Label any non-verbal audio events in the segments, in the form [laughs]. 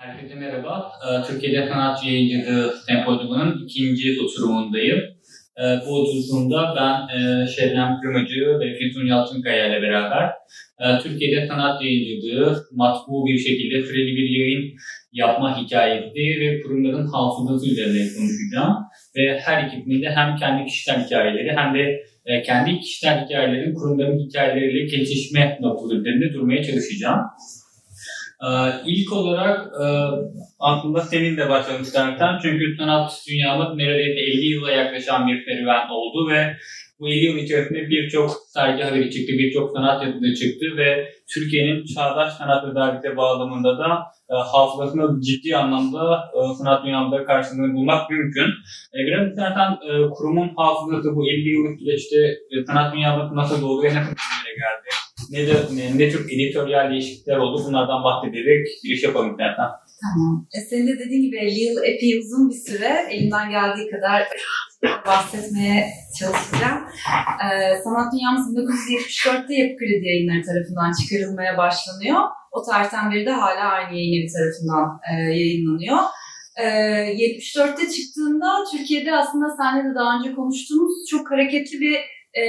Herkese merhaba. Ee, Türkiye'de Sanat Yayıncılığı Sempozyumu'nun ikinci oturumundayım. Ee, bu oturumda ben e, Şebnem Kırmacı ve Füsun Yalçınkaya ile beraber e, Türkiye'de sanat yayıncılığı matbu bir şekilde süreli bir yayın yapma hikayesi ve kurumların hafızası üzerine konuşacağım. Ve her ikisinin de hem kendi kişisel hikayeleri hem de e, kendi kişisel hikayelerin kurumların hikayeleriyle kesişme noktası üzerinde durmaya çalışacağım. Ee, ilk olarak e, aslında senin de başlamak istersen çünkü sanat dünyamız neredeyse 50 yıla yaklaşan bir serüven oldu ve bu 50 yıl içerisinde birçok sergi haberi çıktı, birçok sanat yazısı çıktı ve Türkiye'nin çağdaş sanat özellikle bağlamında da e, hafızasını ciddi anlamda e, sanat dünyamda karşılığını bulmak mümkün. E, biraz istersen e, kurumun hafızası bu 50 yıllık süreçte e, sanat dünyamda nasıl doğdu ve nasıl geldi? Ne, de, ne, ne tür editoryal değişiklikler oldu bunlardan bahsederek giriş yapalım istersen. Tamam. E, senin de dediğin gibi 50 yıl epey uzun bir süre. Elimden geldiği kadar bahsetmeye çalışacağım. Ee, sanat dünyamız 1974'te Yapı Kredi Yayınları tarafından çıkarılmaya başlanıyor. O tarihten beri de hala aynı yayın tarafından e, yayınlanıyor. Ee, 74'te çıktığında Türkiye'de aslında seninle de daha önce konuştuğumuz çok hareketli bir e,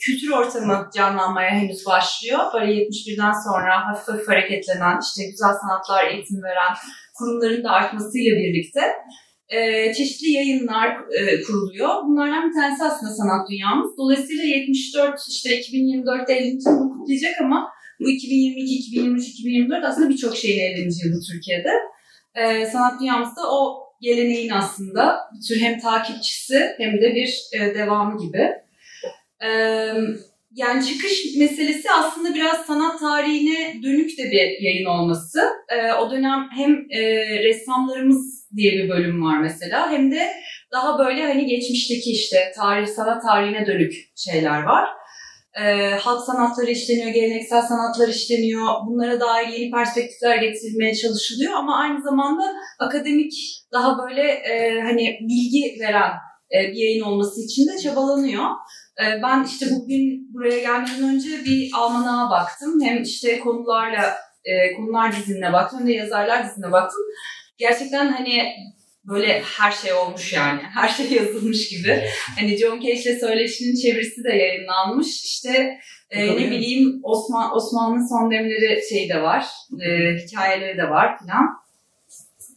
kültür ortamı canlanmaya henüz başlıyor. Böyle 71'den sonra hafif hafif hareketlenen, işte güzel sanatlar eğitim veren kurumların da artmasıyla birlikte e, çeşitli yayınlar e, kuruluyor. Bunlardan bir tanesi aslında sanat dünyamız. Dolayısıyla 74, işte 2024'te 50. yılını kutlayacak ama bu 2022, 2023, 2024 aslında birçok şeyin 50. yılı Türkiye'de. E, sanat dünyamızda o geleneğin aslında bir tür hem takipçisi hem de bir e, devamı gibi. Yani çıkış meselesi aslında biraz sanat tarihine dönük de bir yayın olması. O dönem hem ressamlarımız diye bir bölüm var mesela hem de daha böyle hani geçmişteki işte tarih, sanat tarihine dönük şeyler var. E, halk sanatları işleniyor, geleneksel sanatlar işleniyor. Bunlara dair yeni perspektifler getirilmeye çalışılıyor ama aynı zamanda akademik daha böyle e, hani bilgi veren bir yayın olması için de çabalanıyor. E, ben işte bugün buraya gelmeden önce bir almanağa baktım. Hem işte konularla e, konular dizinine baktım hem de yazarlar dizinine baktım. Gerçekten hani böyle her şey olmuş yani. [laughs] Her şey yazılmış gibi. Hani John Cage'le Söyleşi'nin çevirisi de yayınlanmış. İşte e, ne bileyim Osman Osmanlı son demleri şey de var. E, hikayeleri de var filan.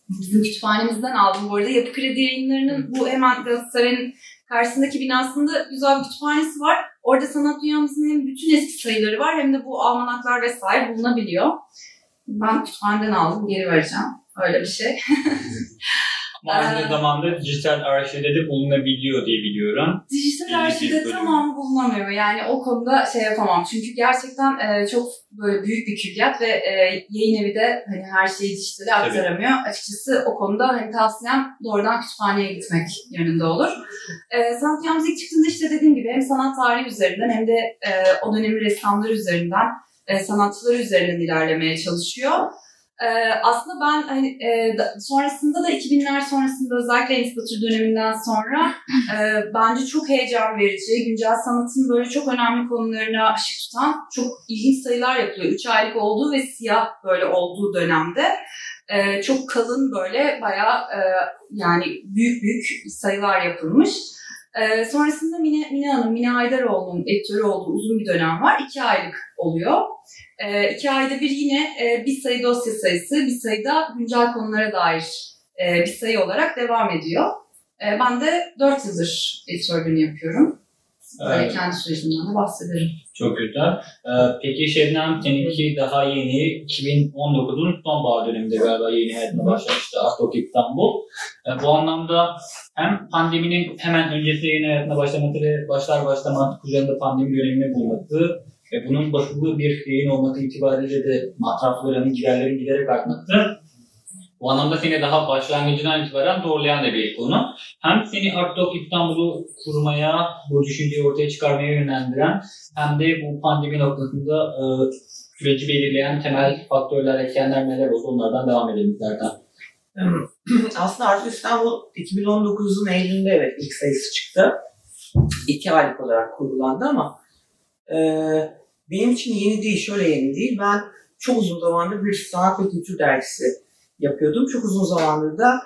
Bizim kütüphanemizden aldım bu arada. Yapı Kredi yayınlarının bu hemen Galatasaray'ın karşısındaki binasında güzel bir kütüphanesi var. Orada sanat dünyamızın hem bütün eski sayıları var hem de bu almanaklar vesaire bulunabiliyor. Ben kütüphaneden aldım, geri vereceğim. Öyle bir şey. [laughs] Aynı zamanda dijital arşivde de bulunabiliyor diye biliyorum. Dijital arşivde tamam bulunamıyor. Yani o konuda şey yapamam. Çünkü gerçekten e, çok böyle büyük bir külliyat ve e, yayın evi de hani her şeyi dijitale aktaramıyor. Tabii. Açıkçası o konuda hani tavsiyem doğrudan kütüphaneye gitmek yönünde olur. E, sanat ilk çıktığında işte dediğim gibi hem sanat tarihi üzerinden hem de e, o dönemin ressamları üzerinden e, sanatçıları üzerinden ilerlemeye çalışıyor. Ee, aslında ben hani e, sonrasında da 2000'ler sonrasında özellikle enstitü döneminden sonra [laughs] e, bence çok heyecan verici, güncel sanatın böyle çok önemli konularına ışık tutan çok ilginç sayılar yapılıyor. 3 aylık olduğu ve siyah böyle olduğu dönemde e, çok kalın böyle bayağı e, yani büyük büyük sayılar yapılmış. E, sonrasında Mine, Mine Hanım, Mine Haydaroğlu'nun editörü olduğu uzun bir dönem var. 2 aylık oluyor. E, iki ayda bir yine e, bir sayı dosya sayısı, bir sayıda güncel konulara dair e, bir sayı olarak devam ediyor. E, ben de dört yıldır editörlüğünü yapıyorum. Böyle evet. kendi sürecimden de bahsederim. Çok güzel. Ee, peki Şebnem seninki daha yeni 2019'un sonbahar döneminde galiba yeni hayatına başlamıştı Artok İstanbul. Ee, bu anlamda hem pandeminin hemen öncesi yeni hayatına başlaması ve başlar başlamaz kucağında pandemi dönemine bulması ve bunun basılı bir yayın olması itibariyle de masrafların, giderlerin giderek artması bu anlamda seni daha başlangıcından itibaren doğrulayan da bir konu. Hem seni Artdog İstanbul'u kurmaya, bu düşünceyi ortaya çıkarmaya yönlendiren hem de bu pandemi noktasında e, süreci belirleyen temel faktörler, etkenler neler oldu onlardan devam edelim zaten. [clears throat] Aslında Artdog İstanbul 2019'un Eylül'ünde evet ilk sayısı çıktı. İki aylık olarak kurgulandı ama e, benim için yeni değil, şöyle yeni değil. Ben çok uzun zamandır bir sanat ve kültür dergisi yapıyordum. Çok uzun zamandır da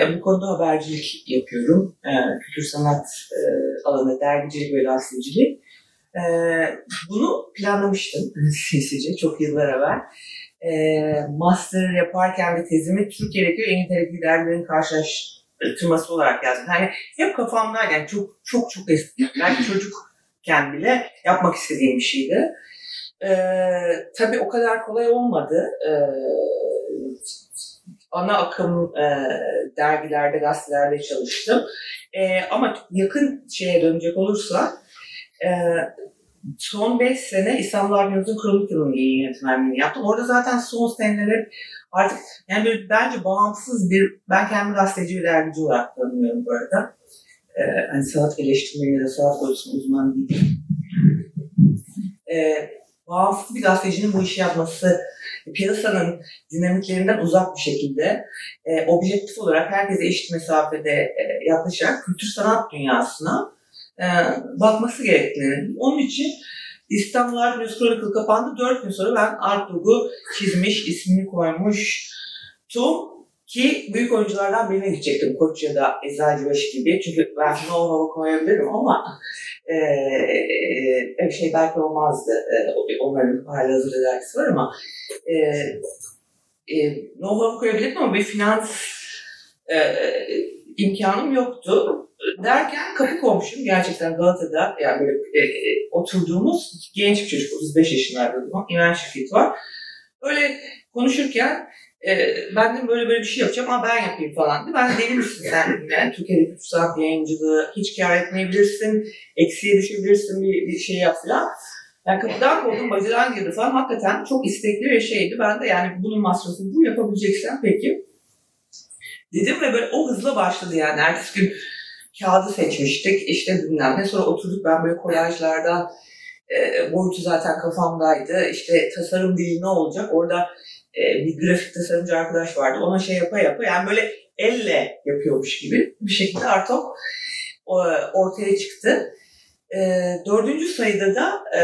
e, bu konuda habercilik yapıyorum. E, kültür sanat e, alanı, dergicilik ve gazetecilik. E, bunu planlamıştım [laughs] sinsice çok yıllar evvel. E, master yaparken de tezimi Türkiye'deki en nitelikli dergilerin karşılaştırması olarak yazdım. Yani hep kafamda yani çok çok çok eski. Belki çocukken bile yapmak istediğim bir şeydi. E, tabii o kadar kolay olmadı. E, ana akım e, dergilerde, gazetelerde çalıştım. E, ama yakın şeye dönecek olursa e, son 5 sene İstanbul Arkeolojisi'nin kronik yılının yayın yönetmenliğini yaptım. Orada zaten son seneleri artık yani böyle bence bağımsız bir, ben kendimi gazeteci ve dergici olarak tanımlıyorum bu arada. Ee, hani sanat eleştirmeni ya da sanat konusunda uzman değilim. Ee, bağımsız bir gazetecinin bu işi yapması piyasanın dinamiklerinden uzak bir şekilde e, objektif olarak herkese eşit mesafede e, yaklaşarak kültür sanat dünyasına e, bakması gerektiğini. Onun için İstanbul Art News Chronicle kapandı. Dört gün sonra ben Art Logo çizmiş, ismini koymuş. Ki büyük oyunculardan birine gidecektim. Koç ya da Eczacıbaşı gibi. Çünkü ben know koyabilirim ama e, e, şey belki olmazdı. E, onların hali hazırda dergisi var ama e, e, know koyabilirim ama bir finans e, imkanım yoktu. Derken kapı komşum gerçekten Galata'da yani böyle e, oturduğumuz genç bir çocuk 35 yaşındaydı o İmen şirketi var. Öyle konuşurken e, ben de böyle böyle bir şey yapacağım ama ben yapayım falan dedi. Ben de deli misin sen? Yani Türkiye'de 3 saat yayıncılığı hiç kar etmeyebilirsin, eksiye düşebilirsin bir, bir şey yap falan. Yani kapıdan kovdum, bacadan girdi falan. Hakikaten çok istekli bir şeydi. Ben de yani bunun masrafı bu yapabileceksen peki. Dedim ve böyle o hızla başladı yani. Ertesi gün kağıdı seçmiştik. İşte bilmem ne. Sonra oturduk ben böyle kolajlardan e, boyutu zaten kafamdaydı. İşte tasarım dili ne olacak? Orada e, bir grafik tasarımcı arkadaş vardı. Ona şey yapa yapa yani böyle elle yapıyormuş gibi bir şekilde artık ortaya çıktı. E, dördüncü sayıda da e,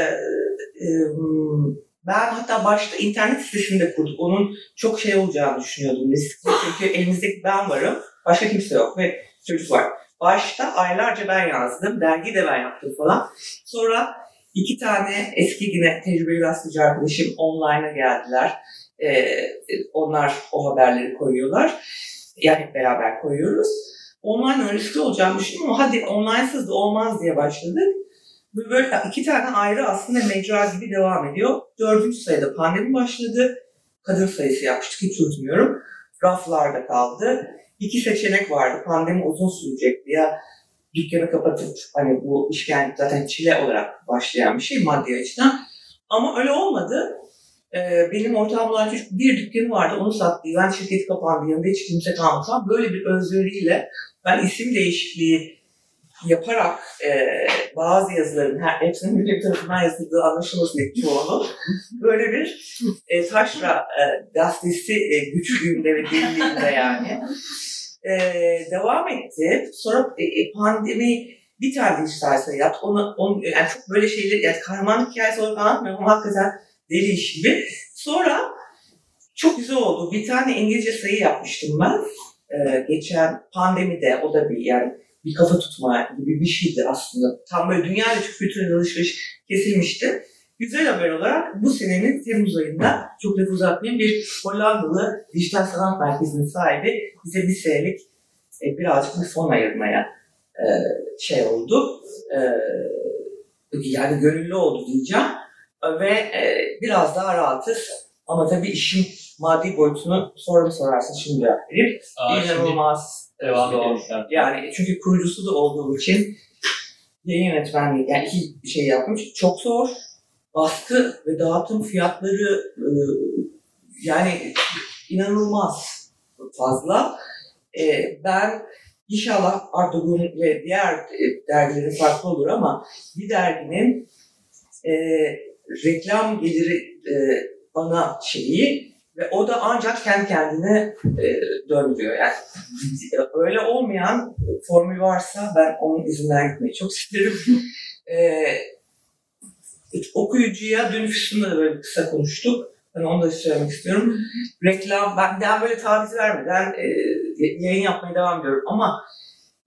ben hatta başta internet sitesinde kurduk. Onun çok şey olacağını düşünüyordum. Riskli çünkü elimizdeki ben varım. Başka kimse yok ve çocuk var. Başta aylarca ben yazdım. Dergi de ben yaptım falan. Sonra iki tane eski yine tecrübeli gazeteci arkadaşım online'a geldiler. Ee, onlar o haberleri koyuyorlar. Yani beraber koyuyoruz. Online riskli olacağını düşündüm ama hadi online'sız da olmaz diye başladık. Böyle iki tane ayrı aslında mecra gibi devam ediyor. Dördüncü sayıda pandemi başladı. Kadın sayısı yapmıştık hiç unutmuyorum. Raflarda kaldı. İki seçenek vardı. Pandemi uzun sürecekti ya dükkanı kapatıp hani bu işkence zaten çile olarak başlayan bir şey maddi açıdan. Ama öyle olmadı. Ee, benim ortağım olan bir dükkanı vardı onu sattı. Ben şirketi kapandı yanında hiç kimse kalmadı. Böyle bir özveriyle ben isim değişikliği yaparak e, bazı yazıların her, hepsinin müdür tarafından yazıldığı anlaşılmasın diye çoğunu böyle bir e, taşra e, gazetesi e, güçlüğünde ve deliliğinde yani e, devam etti. Sonra e, e pandemi bir tane dijital yaptı. Onu, onu, yani çok böyle şeyler, yani kahraman hikayesi olarak anlatmıyorum ama hakikaten deli iş gibi. Sonra çok güzel oldu. Bir tane İngilizce sayı yapmıştım ben. Ee, geçen pandemide o da bir yani bir kafa tutma gibi bir şeydi aslında. Tam böyle dünya ile Türk kültürüne alışveriş kesilmişti. Güzel haber olarak bu senenin Temmuz ayında çok da uzatmayayım bir Hollandalı dijital sanat merkezinin sahibi bize bir senelik e, birazcık bir fon ayırmaya e, şey oldu. E, yani gönüllü oldu diyeceğim. Ve e, biraz daha rahatız. Ama tabii işin maddi boyutunu sonra mı sorarsın şimdi cevap vereyim. İnanılmaz. Devam edelim. Yani çünkü kurucusu da olduğum için yayın yönetmenliği yani iki şey yapmış. Çok zor. Baskı ve dağıtım fiyatları e, yani inanılmaz fazla. E, ben inşallah Artogun ve diğer e, dergilerin farklı olur ama bir derginin e, reklam geliri e, ana şeyi ve o da ancak kendi kendine e, döndürüyor. Yani öyle olmayan formül varsa ben onun izinden gitmeyi çok isterim. [laughs] e, okuyucuya dün Füsun'la da böyle kısa konuştuk. Ben onu da söylemek istiyorum. Reklam, ben, ben böyle taviz vermeden e, yayın yapmaya devam ediyorum ama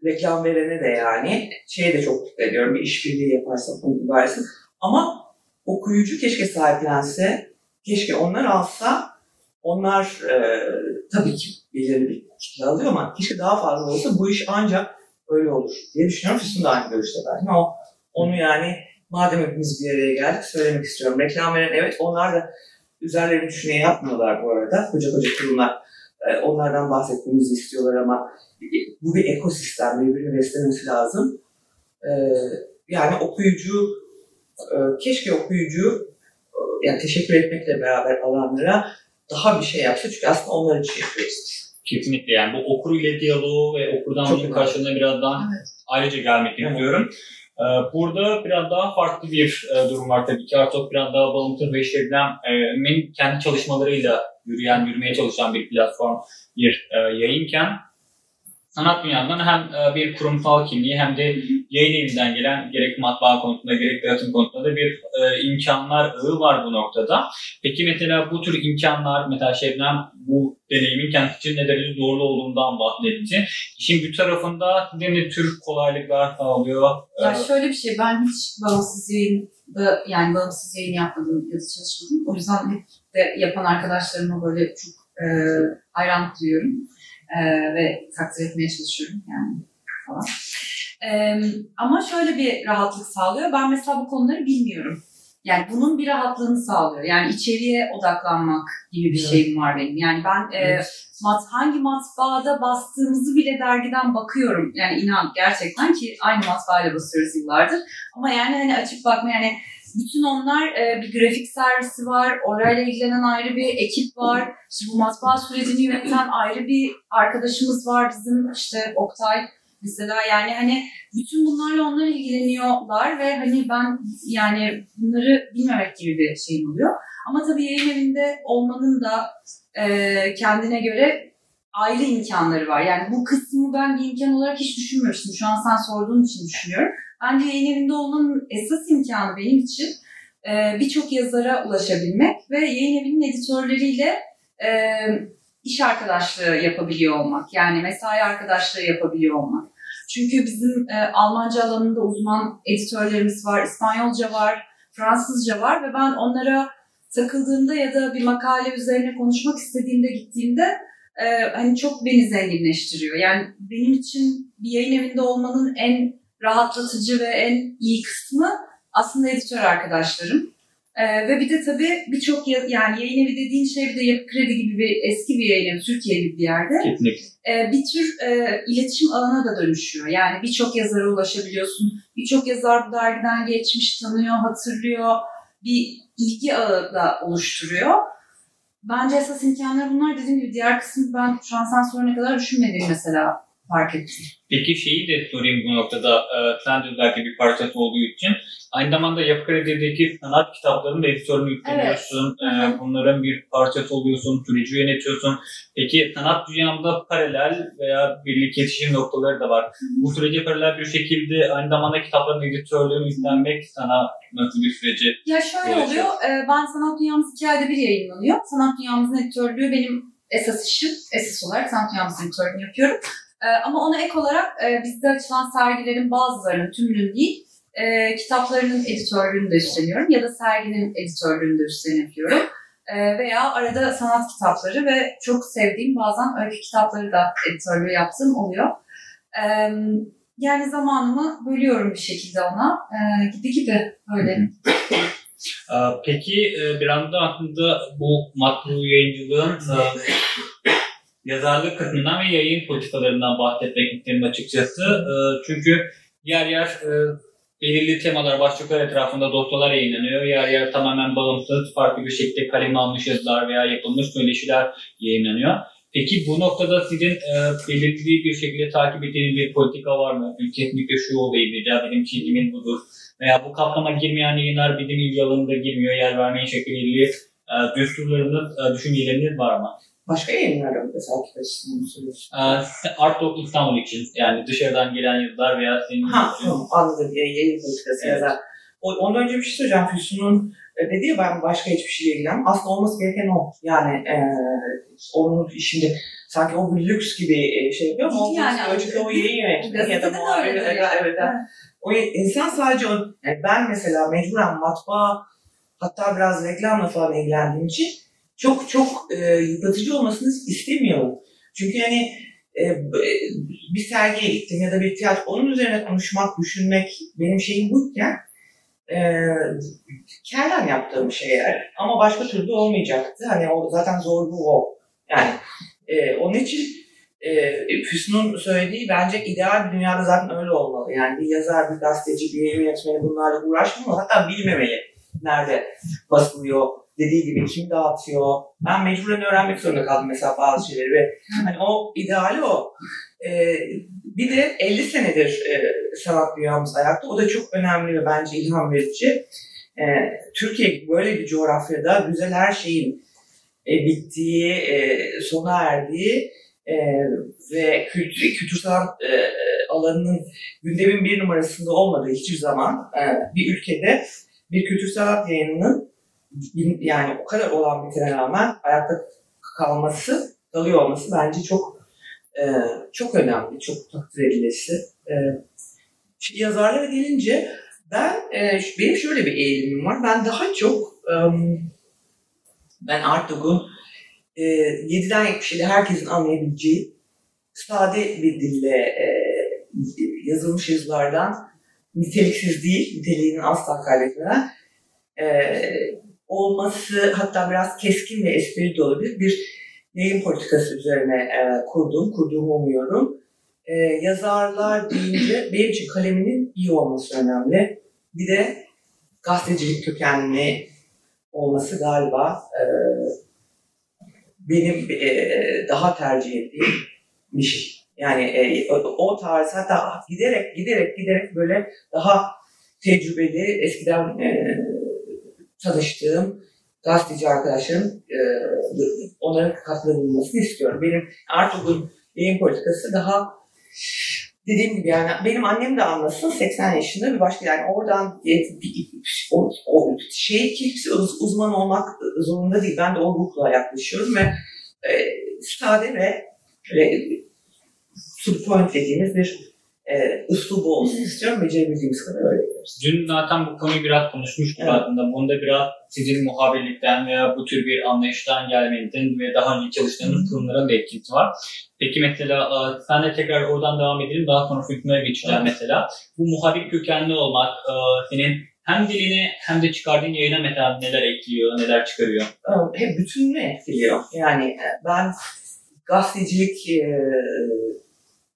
reklam verene de yani şey de çok mutlu ediyorum. Bir işbirliği yaparsak bunu ibaresin. Ama okuyucu keşke sahiplense, keşke onlar alsa, onlar e, tabii ki belirli bir kitle alıyor ama keşke daha fazla olsa bu iş ancak öyle olur diye düşünüyorum. Füsun da aynı görüşte ben. O, onu yani madem hepimiz bir araya geldik söylemek istiyorum. Reklam veren evet onlar da üzerlerini düşüne yapmıyorlar bu arada. Koca koca kurumlar e, onlardan bahsetmemizi istiyorlar ama bu bir ekosistem birbirini beslemesi lazım. E, yani okuyucu keşke okuyucu yani teşekkür etmekle beraber alanlara daha bir şey yapsa çünkü aslında onlar için yapıyoruz. Kesinlikle yani bu okur ile diyaloğu ve okurdan Çok onun karşılığına biraz daha Evet. ayrıca gelmek Evet. istiyorum. Ee, Burada biraz daha farklı bir e, durum var tabii ki. Artık biraz daha Bağımtı ve Şebnem'in kendi çalışmalarıyla yürüyen, yürümeye çalışan bir platform, bir e, yayınken sanat dünyanın hem e, bir kurumsal kimliği hem de yayın evinden gelen gerek matbaa konusunda gerek dağıtım konusunda da bir e, imkanlar ağı var bu noktada. Peki mesela bu tür imkanlar, mesela Şebnem bu deneyimin kendisi için ne derece zorlu olduğundan bahsetti. İşin bir tarafında ne, tür kolaylıklar sağlıyor? Ya Ee, şöyle bir şey, ben hiç bağımsız yayında, yani bağımsız yayın yapmadım, yazı çalışmadım. O yüzden hep de yapan arkadaşlarıma böyle çok e, hayranlık duyuyorum. E, ve takdir etmeye çalışıyorum yani falan. E, ama şöyle bir rahatlık sağlıyor. Ben mesela bu konuları bilmiyorum. Yani bunun bir rahatlığını sağlıyor. Yani içeriye odaklanmak gibi bir Evet. şeyim var benim. Yani ben e, mat, hangi matbaada bastığımızı bile dergiden bakıyorum. Yani inan gerçekten ki aynı matbaayla basıyoruz yıllardır. Ama yani hani açıp bakma yani bütün onlar e, bir grafik servisi var. Orayla ilgilenen ayrı bir ekip var. İşte bu matbaa sürecini yöneten ayrı bir arkadaşımız var bizim işte Oktay mesela yani hani bütün bunlarla onlar ilgileniyorlar ve hani ben yani bunları bilmemek gibi bir şeyim oluyor. Ama tabii yayın evinde olmanın da e, kendine göre ayrı imkanları var. Yani bu kısmı ben bir imkan olarak hiç düşünmemiştim. Şu an sen sorduğun için düşünüyorum. Bence yayın evinde olmanın esas imkanı benim için e, birçok yazara ulaşabilmek ve yayın evinin editörleriyle e, iş arkadaşlığı yapabiliyor olmak. Yani mesai arkadaşlığı yapabiliyor olmak. Çünkü bizim e, Almanca alanında uzman editörlerimiz var, İspanyolca var, Fransızca var ve ben onlara takıldığımda ya da bir makale üzerine konuşmak istediğimde gittiğimde e, hani çok beni zenginleştiriyor. Yani benim için bir yayın evinde olmanın en rahatlatıcı ve en iyi kısmı aslında editör arkadaşlarım. E, ve bir de tabii birçok ya- yani yayın evi dediğin şey bir de Yapı Kredi gibi bir eski bir yayın evi Türkiye gibi bir yerde Kesinlikle. e, bir tür e, iletişim alana da dönüşüyor. Yani birçok yazara ulaşabiliyorsun. Birçok yazar bu dergiden geçmiş, tanıyor, hatırlıyor. Bir ilgi ağı da oluştururuyor. Bence esas imkanlar bunlar. Dediğim gibi diğer kısmı ben şu an sen sorana kadar düşünmediğim mesela fark ettim. Peki şeyi de sorayım bu noktada. E, belki bir parçası olduğu için. Aynı zamanda Yapı Kredi'deki sanat kitaplarının da editörünü üstleniyorsun. Hı hı. E, bunların bir parçası oluyorsun, süreci yönetiyorsun. Peki sanat dünyamda paralel veya birlik kesişim noktaları da var. Bu sürece paralel bir şekilde aynı zamanda kitapların editörlüğünü üstlenmek sana nasıl bir süreci? Ya şöyle Evet, oluyor. e, ben Sanat Dünyamız iki ayda bir yayınlanıyor. Sanat Dünyamızın editörlüğü benim esas işim. Esas olarak Sanat Dünyamızın editörlüğünü yapıyorum. E, ama ona ek olarak e, bizde açılan sergilerin bazılarının, tümünün değil, e, kitaplarının editörlüğünü de üstleniyorum. Ya da serginin editörlüğünü de üstleniyorum. E, veya arada sanat kitapları ve çok sevdiğim bazen öykü kitapları da editörlüğü yaptığım oluyor. E, yani zamanımı bölüyorum bir şekilde ona. E, gibi gibi öyle. E, peki e, bir anda aslında bu matbu yayıncılığın e, yazarlık kısmından ve yayın politikalarından bahsetmek isterim açıkçası. E, çünkü yer yer e, belirli temalar, başlıklar etrafında dosyalar yayınlanıyor. Yer yer tamamen bağımsız, farklı bir şekilde kaleme almış yazılar veya yapılmış söyleşiler yayınlanıyor. Peki bu noktada sizin e, belirli bir şekilde takip ettiğiniz bir politika var mı? Kesinlikle şu olayı veya benim çizgimin budur. Veya bu kapsama girmeyen yayınlar bizim ilgi alanında girmiyor. Yer vermeyin şekilli e, düsturlarınız, e, düşünceleriniz var mı? Başka yayınlarda mı mesela takip etsin bunu söylüyorsun? E, Art of İstanbul için yani dışarıdan gelen yazılar veya senin Ha tamam anladım. Yayın, yayın politikası Evet. yazar. O, ondan önce bir şey söyleyeceğim. Füsun'un e, dedi ya ben başka hiçbir şeyle ilgilenmem. Aslında olması gereken o. Yani e, onun şimdi sanki o bir lüks gibi e, şey yapıyor ama yani. yani. ölçüde o yayın yönetmeni ya da Evet, yani. evet, evet. O insan sadece o, yani ben mesela mecburen matbaa hatta biraz reklamla falan ilgilendiğim için çok çok e, yıpratıcı olmasını istemiyorum. Çünkü hani e, bir sergiye gittim ya da bir tiyatro onun üzerine konuşmak, düşünmek benim şeyim buyken e, kerden yaptığım şeyler. Ama başka türlü olmayacaktı. Hani o zaten zorluğu o. Yani e, onun için e, Füsun'un söylediği bence ideal bir dünyada zaten öyle olmalı. Yani bir yazar, bir gazeteci, bir yayın yönetmeni bunlarla uğraşmamalı. Hatta bilmemeli nerede basılıyor, dediği gibi kim dağıtıyor. Ben mecburen öğrenmek zorunda kaldım mesela bazı şeyleri ve hani o ideali o. E, bir de 50 senedir e, sanat dünyamız ayakta. O da çok önemli ve bence ilham verici. E, Türkiye böyle bir coğrafyada güzel her şeyin e, bittiği, e, sona erdiği e, ve kültür, kültür sanat e, alanının gündemin bir numarasında olmadığı hiçbir zaman e, bir ülkede bir kültür sanat yayınının yani o kadar olan bitene rağmen ayakta kalması, kalıyor olması bence çok e, çok önemli, çok takdir edilesi. E, yazarlara gelince ben e, benim şöyle bir eğilimim var. Ben daha çok em, ben Artug'un e, 7'den 77'e herkesin anlayabileceği sade bir dille e, yazılmış yazılardan niteliksiz değil, niteliğini asla kaybetmeden e, olması hatta biraz keskin ve esprili de olabilir bir yayın politikası üzerine e, kurdum, kurduğumu umuyorum. E, yazarlar deyince [clears throat] benim için kaleminin iyi olması önemli. Bir de gazetecilik kökenli olması galiba e, benim e, daha tercih ettiğim bir şey. Yani e, o, tarz hatta giderek giderek giderek böyle daha tecrübeli eskiden e, tanıştığım gazeteci arkadaşlarım e, onların bulunmasını istiyorum. Benim Artuk'un yayın politikası daha dediğim gibi yani benim annem de anlasın 80 yaşında bir başka yani oradan o, o şey kimse uz- uzman olmak zorunda değil. Ben de o ruhla yaklaşıyorum ve e, sade ve ve point dediğimiz bir e, üslubu olsun istiyorum. Becerebildiğimiz kadar öyle yapıyoruz. Dün zaten bu konuyu biraz konuşmuştuk Evet. aslında. Bunda biraz sizin muhabirlikten veya bu tür bir anlayıştan gelmenizin ve daha önce çalıştığınız kurumların da etkisi var. Peki mesela e, sen de tekrar oradan devam edelim. Daha sonra hükmüne geçeceğim Evet. mesela. Bu muhabir kökenli olmak e, senin hem diline hem de çıkardığın yayına mesela neler ekliyor, neler çıkarıyor? Ee, Hep bütününü etkiliyor. Yani e, ben gazetecilik e,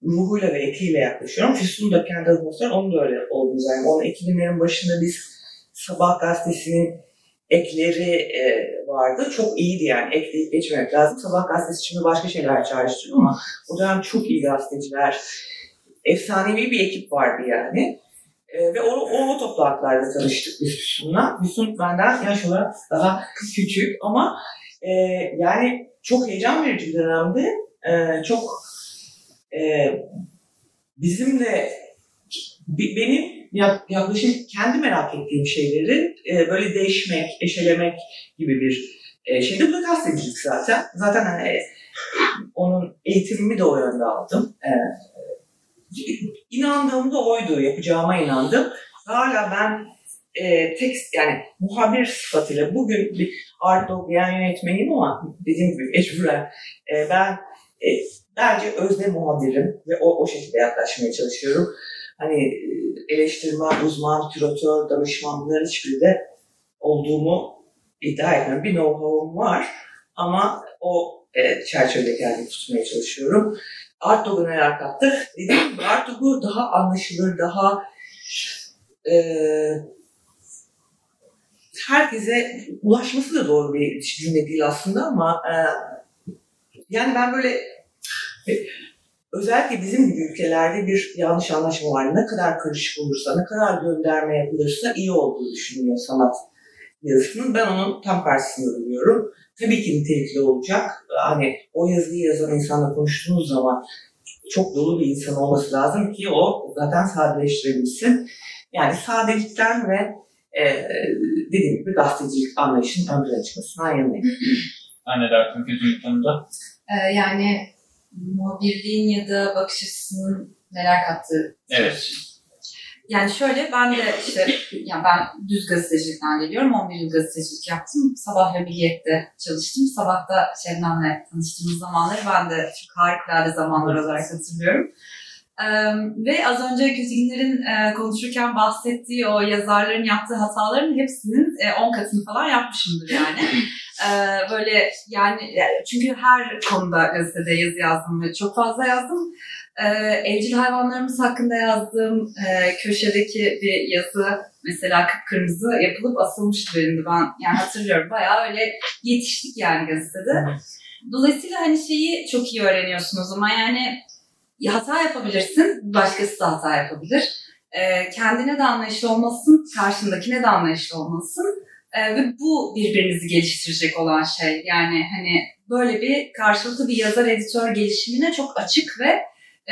ruhuyla ve etiyle yaklaşıyorum. Füsun da kendi adıma. Onun da öyle olduğunu zannediyorum. Onun 2000'lerin başında biz Sabah gazetesinin ekleri e, vardı. Çok iyiydi yani. Ekleyip geçmemek lazım. Sabah gazetesi şimdi başka şeyler çağrıştırıyor ama o dönem çok iyi gazeteciler, efsanevi bir ekip vardı yani. E, ve o, o, o toplantılarda tanıştık biz Füsun'la. Füsun benden yaş olarak daha küçük ama e, yani çok heyecan verici bir dönemdi. E, çok e, bizimle bi- benim yak- yaklaşım kendi merak ettiğim şeyleri e, böyle değişmek, eşelemek gibi bir e, şeydi. Bu da gazetecilik zaten. Zaten hani, e, onun eğitimimi de o yönde aldım. E, inandığım da oydu, yapacağıma inandım. Hala ben e, tekst yani muhabir sıfatıyla bugün bir art okuyan yönetmeniyim ama dediğim gibi mecburen e, ben e, bence özne muhabirim ve o, o şekilde yaklaşmaya çalışıyorum. Hani e, eleştirmen, uzman, küratör, danışman bunların hiçbiri de olduğumu iddia etmiyorum. Bir know-how'um var ama o e, çerçevede kendimi tutmaya çalışıyorum. Art Dog'a neler kattık? Dediğim gibi Art Dog'u daha anlaşılır, daha e, herkese ulaşması da doğru bir cümle değil aslında ama e, yani ben böyle özellikle bizim gibi ülkelerde bir yanlış anlaşma var. Ne kadar karışık olursa, ne kadar gönderme yapılırsa iyi olduğu düşünüyor sanat yazısının. Ben onun tam karşısında duruyorum. Tabii ki nitelikli olacak. Hani o yazıyı yazan insanla konuştuğunuz zaman çok dolu bir insan olması lazım ki o zaten sadeleştirebilsin. Yani sadelikten ve e, dediğim gibi gazetecilik anlayışının ön plana çıkmasından yanayım. Ben ne dersin bu konuda? Ee, yani muhabirliğin ya da bakış açısının neler kattığı. Evet. Yani şöyle ben de işte yani ben düz gazetecilikten geliyorum. 11 yıl gazetecilik yaptım. Sabah ve Milliyet'te çalıştım. Sabahta Şebnem'le tanıştığımız zamanları ben de çok harikulade zamanlar olarak hatırlıyorum. Ee, ve az önce Kötü Günler'in e, konuşurken bahsettiği o yazarların yaptığı hataların hepsinin 10 e, katını falan yapmışımdır yani. [laughs] Ee, böyle yani çünkü her konuda gazetede yazı yazdım ve çok fazla yazdım. Ee, evcil hayvanlarımız hakkında yazdığım e, köşedeki bir yazı mesela kıpkırmızı yapılıp asılmıştı benim de ben yani hatırlıyorum bayağı öyle yetiştik yani gazetede. Dolayısıyla hani şeyi çok iyi öğreniyorsun o zaman yani hata yapabilirsin, başkası da hata yapabilir. Ee, kendine de anlayışlı olmalısın, karşındakine de anlayışlı olmalısın. Ee, ve bu birbirinizi geliştirecek olan şey. Yani hani böyle bir karşılıklı bir yazar editör gelişimine çok açık ve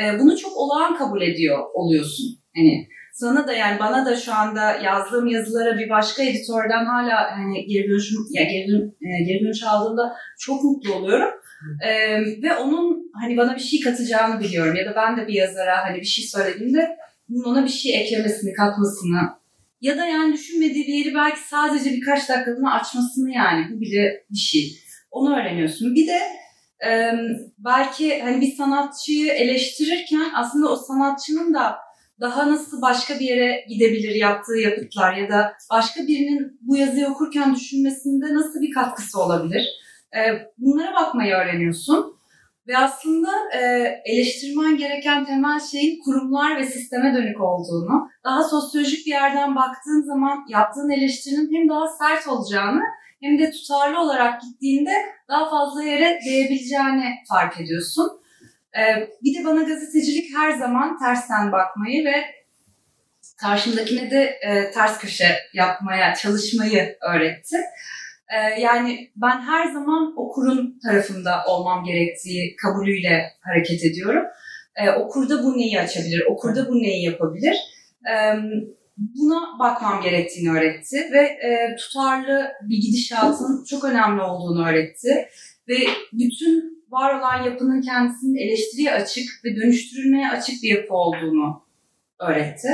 e, bunu çok olağan kabul ediyor oluyorsun. Hani sana da yani bana da şu anda yazdığım yazılara bir başka editörden hala hani geri dönüşüm ya geri, dön, e, geri dönüş aldığımda çok mutlu oluyorum. Ee, ve onun hani bana bir şey katacağını biliyorum ya da ben de bir yazara hani bir şey söylediğimde bunun ona bir şey eklemesini, katmasını ya da yani düşünmediği bir yeri belki sadece birkaç dakikalığına açmasını yani bu bile bir şey. Onu öğreniyorsun. Bir de e, belki hani bir sanatçıyı eleştirirken aslında o sanatçının da daha nasıl başka bir yere gidebilir yaptığı yapıtlar ya da başka birinin bu yazıyı okurken düşünmesinde nasıl bir katkısı olabilir? Bunlara bakmayı öğreniyorsun. Ve aslında e, eleştirmen gereken temel şeyin kurumlar ve sisteme dönük olduğunu, daha sosyolojik bir yerden baktığın zaman yaptığın eleştirinin hem daha sert olacağını hem de tutarlı olarak gittiğinde daha fazla yere değebileceğini fark ediyorsun. Ee, bir de bana gazetecilik her zaman tersten bakmayı ve karşımdakine de e, ters köşe yapmaya, çalışmayı öğretti. Ee, yani ben her zaman okurun tarafında olmam gerektiği kabulüyle hareket ediyorum. Ee, okurda bu neyi açabilir, okurda bu neyi yapabilir? Ee, buna bakmam gerektiğini öğretti ve e, tutarlı bir gidişatın çok önemli olduğunu öğretti. Ve bütün var olan yapının kendisinin eleştiriye açık ve dönüştürülmeye açık bir yapı olduğunu öğretti.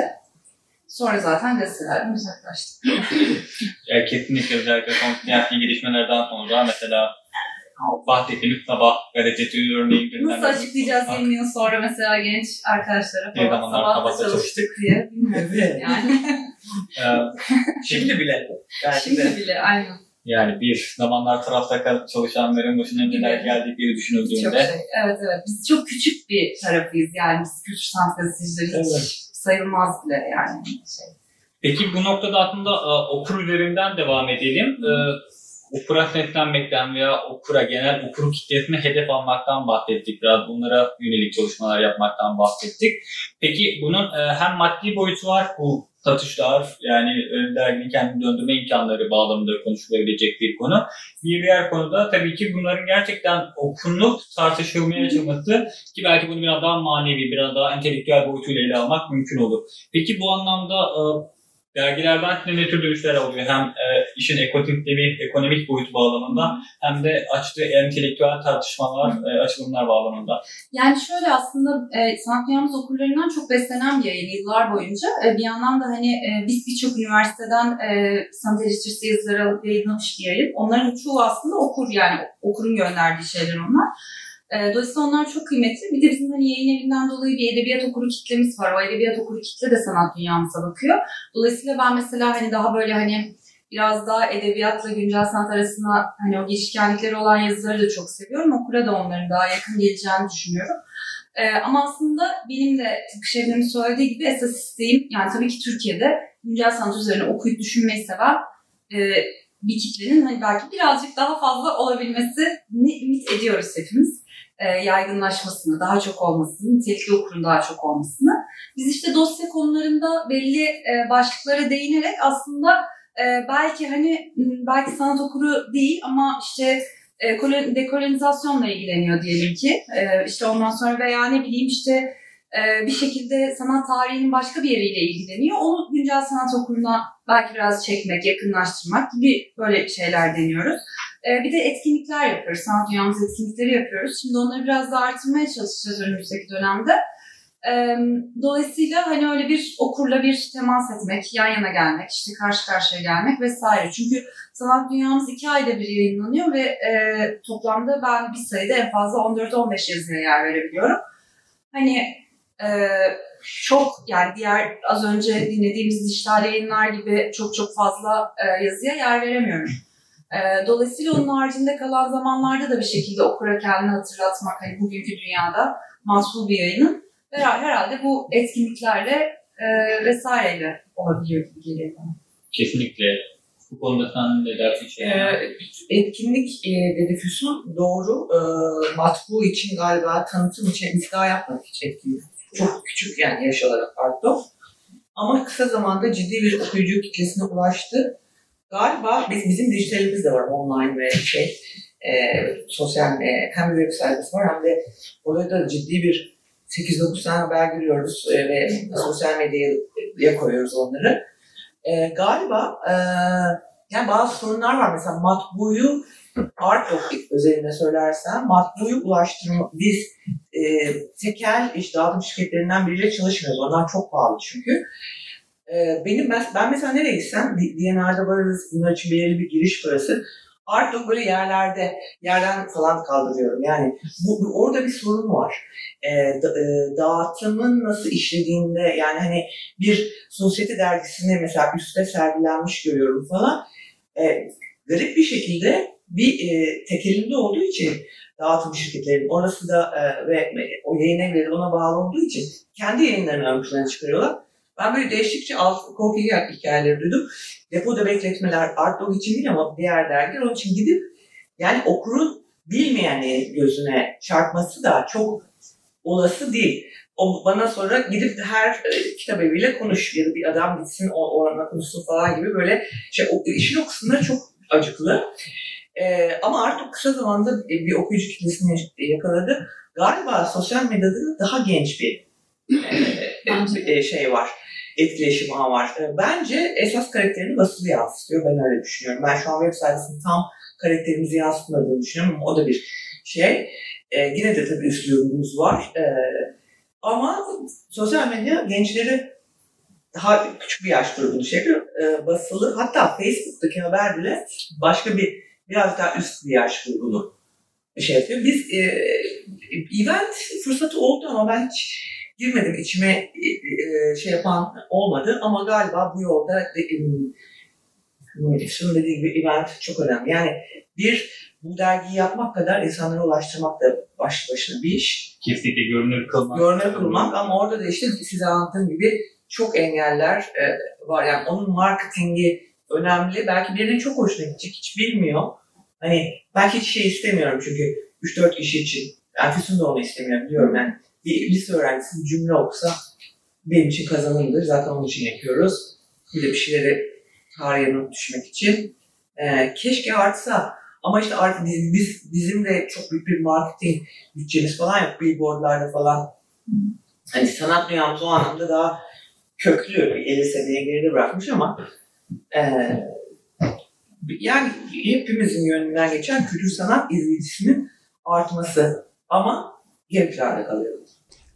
Sonra zaten gazetelerden uzaklaştık. [laughs] ya kesinlikle özellikle son siyasi gelişmelerden sonra mesela bahsettiğimiz sabah gazetesi örneği Nasıl açıklayacağız 20 yıl sonra mesela genç arkadaşlara falan sabah çalıştık, çalıştık diye bilmiyorum yani. [laughs] Şimdi bile. Yani Şimdi bile aynen. Yani bir zamanlar tarafta çalışanların başına neler geldikleri düşünüldüğünde. Çok şey. Evet evet. Biz çok küçük bir tarafıyız yani biz kültür sanat gazetecileri evet. hiç sayılmaz bile yani. Şey. Peki bu noktada aslında uh, okur üzerinden devam edelim. Uh, okura seslenmekten veya okura genel okur kitlesine hedef almaktan bahsettik. Biraz bunlara yönelik çalışmalar yapmaktan bahsettik. Peki bunun e, hem maddi boyutu var bu satışlar yani e, derginin kendini döndürme imkanları bağlamında konuşulabilecek bir konu. Bir diğer konuda tabii ki bunların gerçekten okunup tartışılmaya açılması ki belki bunu biraz daha manevi, biraz daha entelektüel boyutuyla ele almak mümkün olur. Peki bu anlamda dergilerden ne tür dönüşler oluyor? Hem e, işin ekonomik, ekonomik boyutu bağlamında hem de açtığı entelektüel tartışmalar, e, açılımlar bağlamında. Yani şöyle aslında e, sanat dünyamız okurlarından çok beslenen bir yayın yıllar boyunca. E, bir yandan da hani e, biz birçok üniversiteden e, sanat eleştirisi yazıları alıp yayınlamış bir yayın. Onların çoğu aslında okur yani okurun gönderdiği şeyler onlar. E, dolayısıyla onlar çok kıymetli. Bir de bizim hani yayın evinden dolayı bir edebiyat okuru kitlemiz var. O edebiyat okuru kitle de sanat dünyamıza bakıyor. Dolayısıyla ben mesela hani daha böyle hani biraz daha edebiyatla güncel sanat arasında hani o geçişkenlikleri olan yazıları da çok seviyorum. Okura da onların daha yakın geleceğini düşünüyorum. Ee, ama aslında benim de tıpkı Şebnem'in söylediği gibi esas isteğim yani tabii ki Türkiye'de güncel sanat üzerine okuyup düşünmeyi seven e, bir kitlenin hani belki birazcık daha fazla olabilmesini ümit ediyoruz hepimiz e, yaygınlaşmasını, daha çok olmasını, nitelikli okurun daha çok olmasını. Biz işte dosya konularında belli e, başlıklara değinerek aslında e, belki hani belki sanat okuru değil ama işte dekolonizasyonla ilgileniyor diyelim ki. İşte ondan sonra veya ne bileyim işte bir şekilde sanat tarihinin başka bir yeriyle ilgileniyor. Onu güncel sanat okuluna belki biraz çekmek, yakınlaştırmak gibi böyle şeyler deniyoruz. E, bir de etkinlikler yapıyoruz. Sanat dünyamız etkinlikleri yapıyoruz. Şimdi onları biraz daha artırmaya çalışacağız önümüzdeki dönemde. E, dolayısıyla hani öyle bir okurla bir temas etmek, yan yana gelmek, işte karşı karşıya gelmek vesaire. Çünkü sanat dünyamız iki ayda bir yayınlanıyor ve e, toplamda ben bir sayıda en fazla 14-15 yazıya yer verebiliyorum. Hani e, çok yani diğer az önce dinlediğimiz dijital yayınlar gibi çok çok fazla e, yazıya yer veremiyorum. E, dolayısıyla onun haricinde kalan zamanlarda da bir şekilde okura kendini hatırlatmak hani bugünkü dünyada matbul bir yayının herhalde bu etkinliklerle e, vesaireyle olabiliyor gibi geliyor bana. Kesinlikle. Bu konuda sen ne dersin? Şey ee, etkinlik e, dedi Füsun doğru. E, matbu için galiba tanıtım için biz daha yapmadık hiç etkinlik. Çok küçük yani yaş olarak arttı. Ama kısa zamanda ciddi bir okuyucu kitlesine ulaştı. Galiba biz, bizim dijitalimiz de var online ve şey e, sosyal e, hem web sayfası var hem de orada da ciddi bir 8-9 tane haber görüyoruz e, ve sosyal medyaya koyuyoruz onları. E, galiba e, yani bazı sorunlar var. Mesela matbuyu art optik özelinde söylersem matbuyu ulaştırma biz e, tekel iş dağıtım şirketlerinden biriyle çalışmıyoruz. Onlar çok pahalı çünkü. E, benim ben, ben mesela nereye gitsem DNR'da varız. Bunlar için belirli bir giriş parası. Artık böyle yerlerde, yerden falan kaldırıyorum. Yani bu, bu orada bir sorun var. E, da, e, dağıtımın nasıl işlediğinde yani hani bir sosyete dergisinde mesela üstte sergilenmiş görüyorum falan. E, garip bir şekilde bir e, tekelinde olduğu için dağıtım şirketlerinin orası da e, ve o yayın evleri ona bağlı olduğu için kendi yayınlarını ön plana çıkarıyorlar. Ben böyle değişikçe alt korku hikayeleri duydum. Depoda bekletmeler Art için değil ama diğer dergiler onun için gidip yani okurun bilmeyeni gözüne çarpması da çok olası değil. O bana sonra gidip her e, kitap eviyle konuş ya da bir adam gitsin o orana konuşsun falan gibi böyle şey o, işin o kısımları çok acıklı. Ee, ama artık kısa zamanda bir okuyucu kitlesini yakaladı. Galiba sosyal medyada daha genç bir e, e, şey var etkileşim ağı var. E, bence esas karakterini basılı yansıtıyor. Ben öyle düşünüyorum. Ben şu an web sayfasının tam karakterimizi yansıtmadığını düşünüyorum ama o da bir şey. E, yine de tabii üslubumuz var. E, ama sosyal medya gençleri daha küçük bir yaş grubunu şey yapıyor. E, basılı. Hatta Facebook'taki haber bile başka bir biraz daha üst bir yaş grubunu şey yapıyor. Biz e, event fırsatı oldu ama ben hiç girmedim içime e, e, şey yapan olmadı ama galiba bu yolda şunun dediği gibi event çok önemli. Yani bir bu dergiyi yapmak kadar insanlara ulaştırmak da baş başına bir iş. Kesinlikle görünür kılmak. Görünür kılmak ama orada da işte size anlattığım gibi çok engeller e, var. Yani onun marketingi önemli. Belki birinin çok hoşuna gidecek, hiç bilmiyor. Hani belki hiç şey istemiyorum çünkü 3-4 kişi için. Füsun da onu istemiyor biliyorum. Yani bir lise öğrencisi bir cümle okusa benim için kazanımdır. Zaten onun için yapıyoruz. Bir de bir şeyleri tarihe not düşmek için. Ee, keşke artsa ama işte artık biz, biz, bizim de çok büyük bir marketing bütçemiz falan yok. Billboardlarda falan. Hani sanat dünyamız o anlamda daha köklü. 50 seneye geride bırakmış ama e, yani hepimizin yönünden geçen kültür sanat izleyicisinin artması ama geri planda kalıyoruz.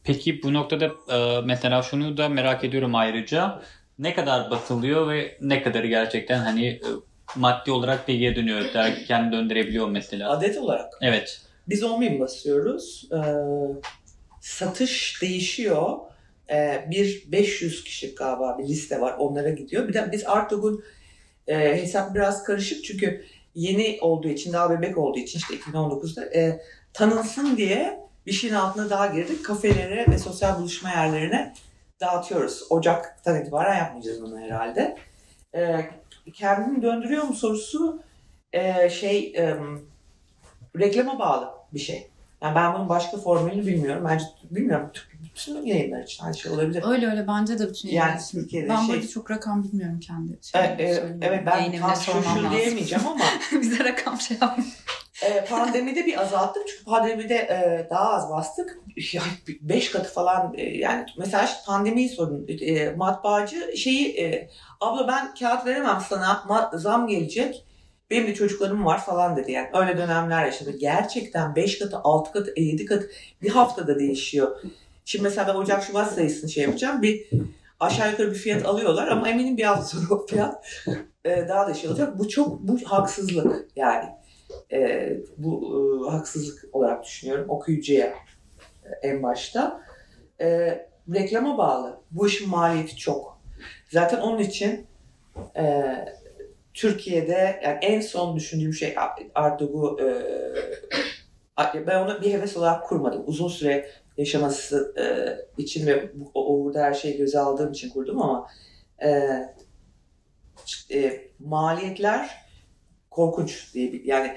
Peki bu noktada e, mesela şunu da merak ediyorum ayrıca. Ne kadar batılıyor ve ne kadarı gerçekten hani e, maddi olarak bilgiye dönüyor. Dergi kendini döndürebiliyor mesela. Adet olarak. Evet. Biz 10 bin basıyoruz. Ee, satış değişiyor. Ee, bir 500 kişi galiba bir liste var. Onlara gidiyor. Bir de biz Artog'un e, hesap biraz karışık çünkü yeni olduğu için, daha bebek olduğu için işte 2019'da e, tanınsın diye bir şeyin altına daha girdik. Kafelere ve sosyal buluşma yerlerine dağıtıyoruz. Ocak'tan itibaren yapmayacağız onu herhalde. E, kendini döndürüyor mu sorusu e, şey e, reklama bağlı bir şey. Yani ben bunun başka formülünü bilmiyorum. Bence bilmiyorum. Bütün yayınlar için aynı şey olabilir. Öyle öyle bence de bütün yayınlar yani, için. Türkiye'de ben şey... burada çok rakam bilmiyorum kendi. Şey, e, e, evet ben tam şu, şu diyemeyeceğim ama. [laughs] Bize rakam şey yapmayın. E, pandemide bir azalttık çünkü pandemide e, daha az bastık. Ya, beş katı falan e, yani mesela pandemiyi sorun. E, matbaacı şeyi e, abla ben kağıt veremem sana ma- zam gelecek. Benim de çocuklarım var falan dedi yani. Öyle dönemler yaşadı. Gerçekten 5 katı, 6 katı, 7 katı bir haftada değişiyor. Şimdi mesela ben Ocak Şubat sayısını şey yapacağım. Bir aşağı yukarı bir fiyat alıyorlar ama eminim bir hafta sonra o fiyat e, daha da şey olacak. Bu çok bu haksızlık yani. E, bu e, haksızlık olarak düşünüyorum okuyucuya e, en başta. E, reklama bağlı. Bu işin maliyeti çok. Zaten onun için e, Türkiye'de yani en son düşündüğüm şey bu e, ben onu bir heves olarak kurmadım. Uzun süre yaşaması e, için ve bu, orada her şeyi göze aldığım için kurdum ama e, e, maliyetler korkunç diye bir, yani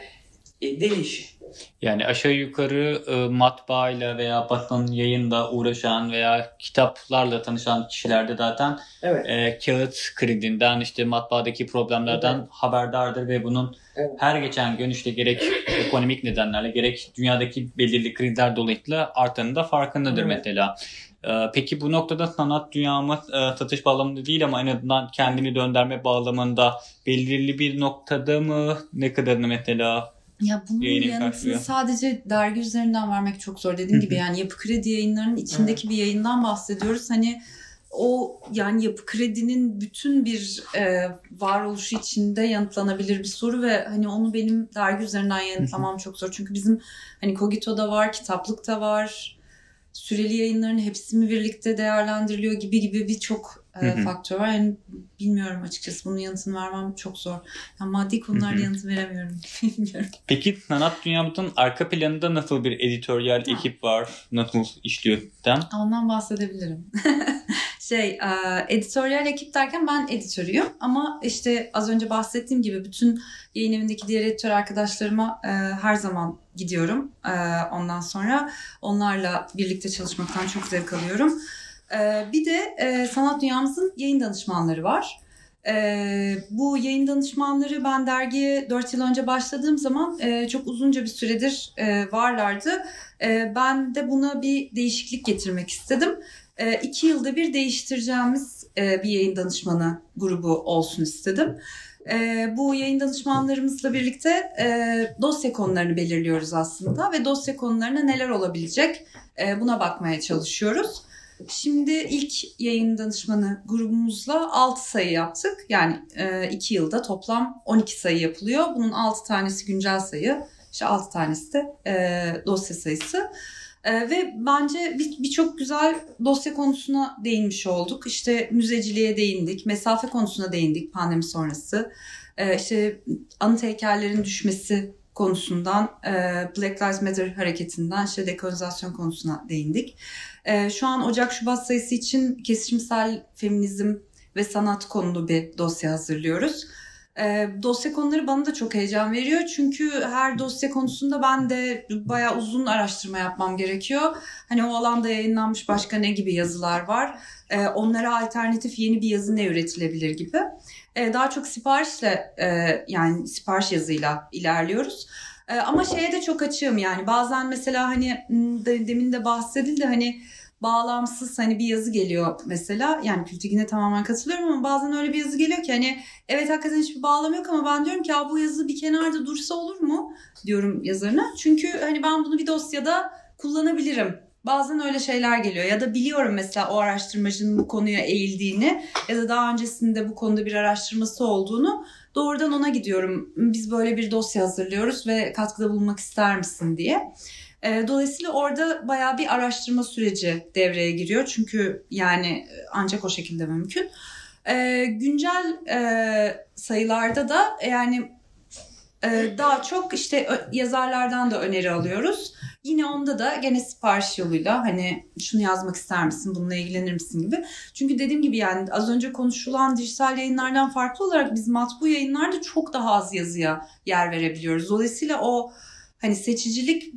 e, deli işi. Yani aşağı yukarı e, matbaayla veya Batı'nın yayında uğraşan veya kitaplarla tanışan kişilerde zaten Evet. e, kağıt kredinden işte matbaadaki problemlerden Evet. haberdardır ve bunun Evet. her geçen gün işte gerek ekonomik nedenlerle gerek dünyadaki belirli krediler dolayısıyla artanın da farkındadır Evet. mesela. E, peki bu noktada sanat dünyamız e, satış bağlamında değil ama en azından kendini döndürme bağlamında belirli bir noktada mı ne kadarını mesela Ya bunun Yayının yanıtını karşılıyor. sadece dergi üzerinden vermek çok zor. Dediğim gibi [laughs] yani yapı kredi yayınlarının içindeki bir yayından bahsediyoruz. Hani o yani yapı kredinin bütün bir e, varoluşu içinde yanıtlanabilir bir soru ve hani onu benim dergi üzerinden yanıtlamam çok zor. Çünkü bizim hani Kogito'da var, kitaplıkta var, süreli yayınların hepsi mi birlikte değerlendiriliyor gibi gibi birçok e, faktör var. Yani bilmiyorum açıkçası bunun yanıtını vermem çok zor. Yani maddi konularda Hı hı. yanıt veremiyorum. [laughs] bilmiyorum. Peki sanat dünyamızın arka planında nasıl bir editoryal Ha. ekip var? Nasıl işliyor? Ondan bahsedebilirim. [laughs] şey, e, editoryal ekip derken ben editörüyüm ama işte az önce bahsettiğim gibi bütün yayın evindeki diğer editör arkadaşlarıma e, her zaman gidiyorum. E, ondan sonra onlarla birlikte çalışmaktan çok zevk alıyorum. E, bir de e, sanat dünyamızın yayın danışmanları var. E, bu yayın danışmanları ben dergiye 4 yıl önce başladığım zaman e, çok uzunca bir süredir e, varlardı. E, ben de buna bir değişiklik getirmek istedim. E, iki yılda bir değiştireceğimiz e, bir yayın danışmanı grubu olsun istedim. E, bu yayın danışmanlarımızla birlikte e, dosya konularını belirliyoruz aslında ve dosya konularına neler olabilecek e, buna bakmaya çalışıyoruz. Şimdi ilk yayın danışmanı grubumuzla 6 sayı yaptık. Yani 2 yılda toplam 12 sayı yapılıyor. Bunun 6 tanesi güncel sayı, işte 6 tanesi de dosya sayısı. E, ve bence bir- birçok güzel dosya konusuna değinmiş olduk. İşte müzeciliğe değindik, mesafe konusuna değindik pandemi sonrası. E, işte anıt heykellerin düşmesi konusundan, e, Black Lives Matter hareketinden işte dekolonizasyon konusuna değindik. E, şu an Ocak-Şubat sayısı için kesişimsel feminizm ve sanat konulu bir dosya hazırlıyoruz. E, dosya konuları bana da çok heyecan veriyor. Çünkü her dosya konusunda ben de bayağı uzun araştırma yapmam gerekiyor. Hani o alanda yayınlanmış başka ne gibi yazılar var? E, onlara alternatif yeni bir yazı ne üretilebilir gibi. E, daha çok siparişle e, yani sipariş yazıyla ilerliyoruz. E, ama şeye de çok açığım yani bazen mesela hani m, de- demin de bahsedildi hani bağlamsız hani bir yazı geliyor mesela yani Kültigine tamamen katılıyorum ama bazen öyle bir yazı geliyor ki hani evet hakikaten hiçbir bağlam yok ama ben diyorum ki ya bu yazı bir kenarda dursa olur mu diyorum yazarına. Çünkü hani ben bunu bir dosyada kullanabilirim. Bazen öyle şeyler geliyor ya da biliyorum mesela o araştırmacının bu konuya eğildiğini ya da daha öncesinde bu konuda bir araştırması olduğunu doğrudan ona gidiyorum. Biz böyle bir dosya hazırlıyoruz ve katkıda bulunmak ister misin diye. E, Dolayısıyla orada bayağı bir araştırma süreci devreye giriyor. Çünkü yani e, ancak o şekilde mümkün. E, güncel e, sayılarda da yani e, daha çok işte yazarlardan da öneri alıyoruz. Yine onda da gene sipariş yoluyla hani şunu yazmak ister misin, bununla ilgilenir misin gibi. Çünkü dediğim gibi yani az önce konuşulan dijital yayınlardan farklı olarak biz matbu yayınlarda çok daha az yazıya yer verebiliyoruz. Dolayısıyla o hani seçicilik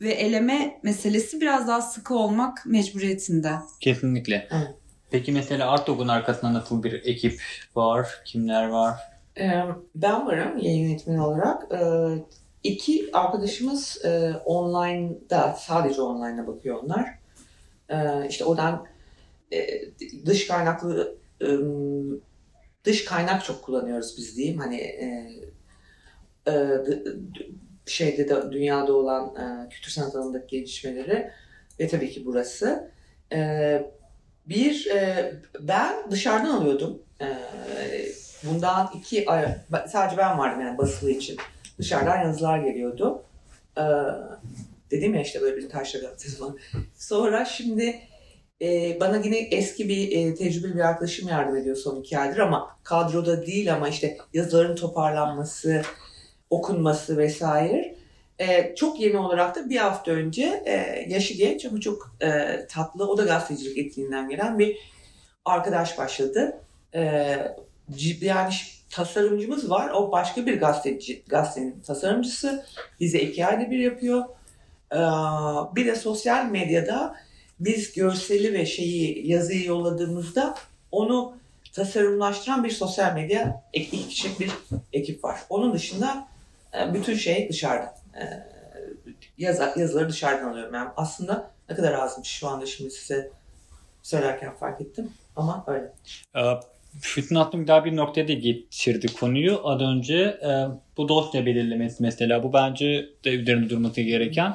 ve eleme meselesi biraz daha sıkı olmak mecburiyetinde. Kesinlikle. Evet. Peki mesela Artdog'un arkasında nasıl bir ekip var? Kimler var? Ee, ben varım yayın yönetmeni olarak. Ee, iki arkadaşımız e, online'da sadece online'a bakıyor onlar. E, işte oradan e, dış kaynaklı e, dış kaynak çok kullanıyoruz biz diyeyim. Hani şeyde de dünyada olan e, kültür sanat alanındaki gelişmeleri ve tabii ki burası. E, bir, e, ben dışarıdan alıyordum. E, bundan iki ay, sadece ben vardım yani basılı için. Dışarıdan yazılar geliyordu. E, dedim ya işte böyle bir taşla gazetesi falan. Sonra şimdi e, bana yine eski bir e, tecrübeli bir arkadaşım yardım ediyor son iki aydır ama kadroda değil ama işte yazıların toparlanması, okunması vesaire. E, çok yeni olarak da bir hafta önce e, yaşı genç ama çok e, tatlı, o da gazetecilik etkinliğinden gelen bir arkadaş başladı. E, yani tasarımcımız var, o başka bir gazeteci, gazetenin tasarımcısı. Bize iki ayda bir yapıyor. E, bir de sosyal medyada biz görseli ve şeyi yazıyı yolladığımızda onu tasarımlaştıran bir sosyal medya iki kişilik bir ekip var. Onun dışında e, bütün şey dışarıda. E, yaz, yazıları dışarıdan alıyorum. Yani aslında ne kadar azmış şu anda şimdi size söylerken fark ettim ama öyle. Ee, Fütün aklım daha bir noktaya da getirdi konuyu. Az önce e, bu dosya belirlemesi mesela bu bence de üzerinde durması gereken.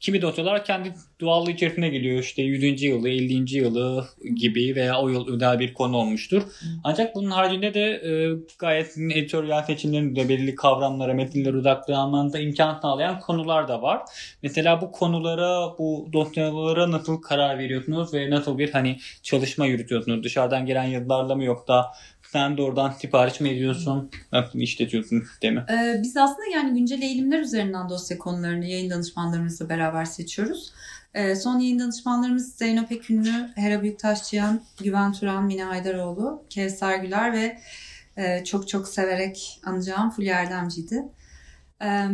Kimi dosyalar kendi doğallığı içerisine geliyor. İşte 100. yılı, 50. yılı gibi veya o yıl özel bir konu olmuştur. Ancak bunun haricinde de e, gayet editoryal seçimlerin de belirli kavramlara, metinlere odaklanmanıza imkan sağlayan konular da var. Mesela bu konulara, bu dosyalara nasıl karar veriyorsunuz ve nasıl bir hani çalışma yürütüyorsunuz? Dışarıdan gelen yazılarla mı yok da sen de oradan sipariş mi ediyorsun? Nasıl işletiyorsun sistemi? Ee, biz aslında yani güncel eğilimler üzerinden dosya konularını yayın danışmanlarımızla beraber seçiyoruz. Ee, son yayın danışmanlarımız Zeyno Pekünlü, Hera Büyüktaşçıyan, Güven Turan, Mine Haydaroğlu, Kevser Güler ve e, çok çok severek anacağım Fulya Erdemci'ydi. Ee,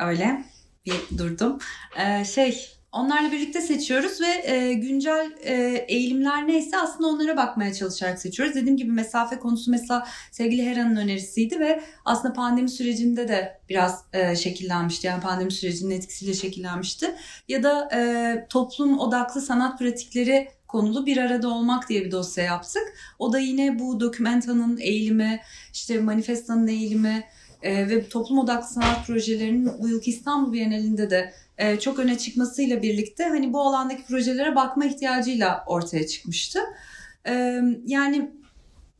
öyle bir durdum. Ee, şey Onlarla birlikte seçiyoruz ve e, güncel e, eğilimler neyse aslında onlara bakmaya çalışarak seçiyoruz. Dediğim gibi mesafe konusu mesela sevgili Hera'nın önerisiydi ve aslında pandemi sürecinde de biraz e, şekillenmişti. Yani pandemi sürecinin etkisiyle şekillenmişti. Ya da e, toplum odaklı sanat pratikleri konulu bir arada olmak diye bir dosya yaptık. O da yine bu dokumentanın eğilimi, işte manifestanın eğilimi e, ve toplum odaklı sanat projelerinin bu yılki İstanbul Bienalinde de e, çok öne çıkmasıyla birlikte hani bu alandaki projelere bakma ihtiyacıyla ortaya çıkmıştı. E, yani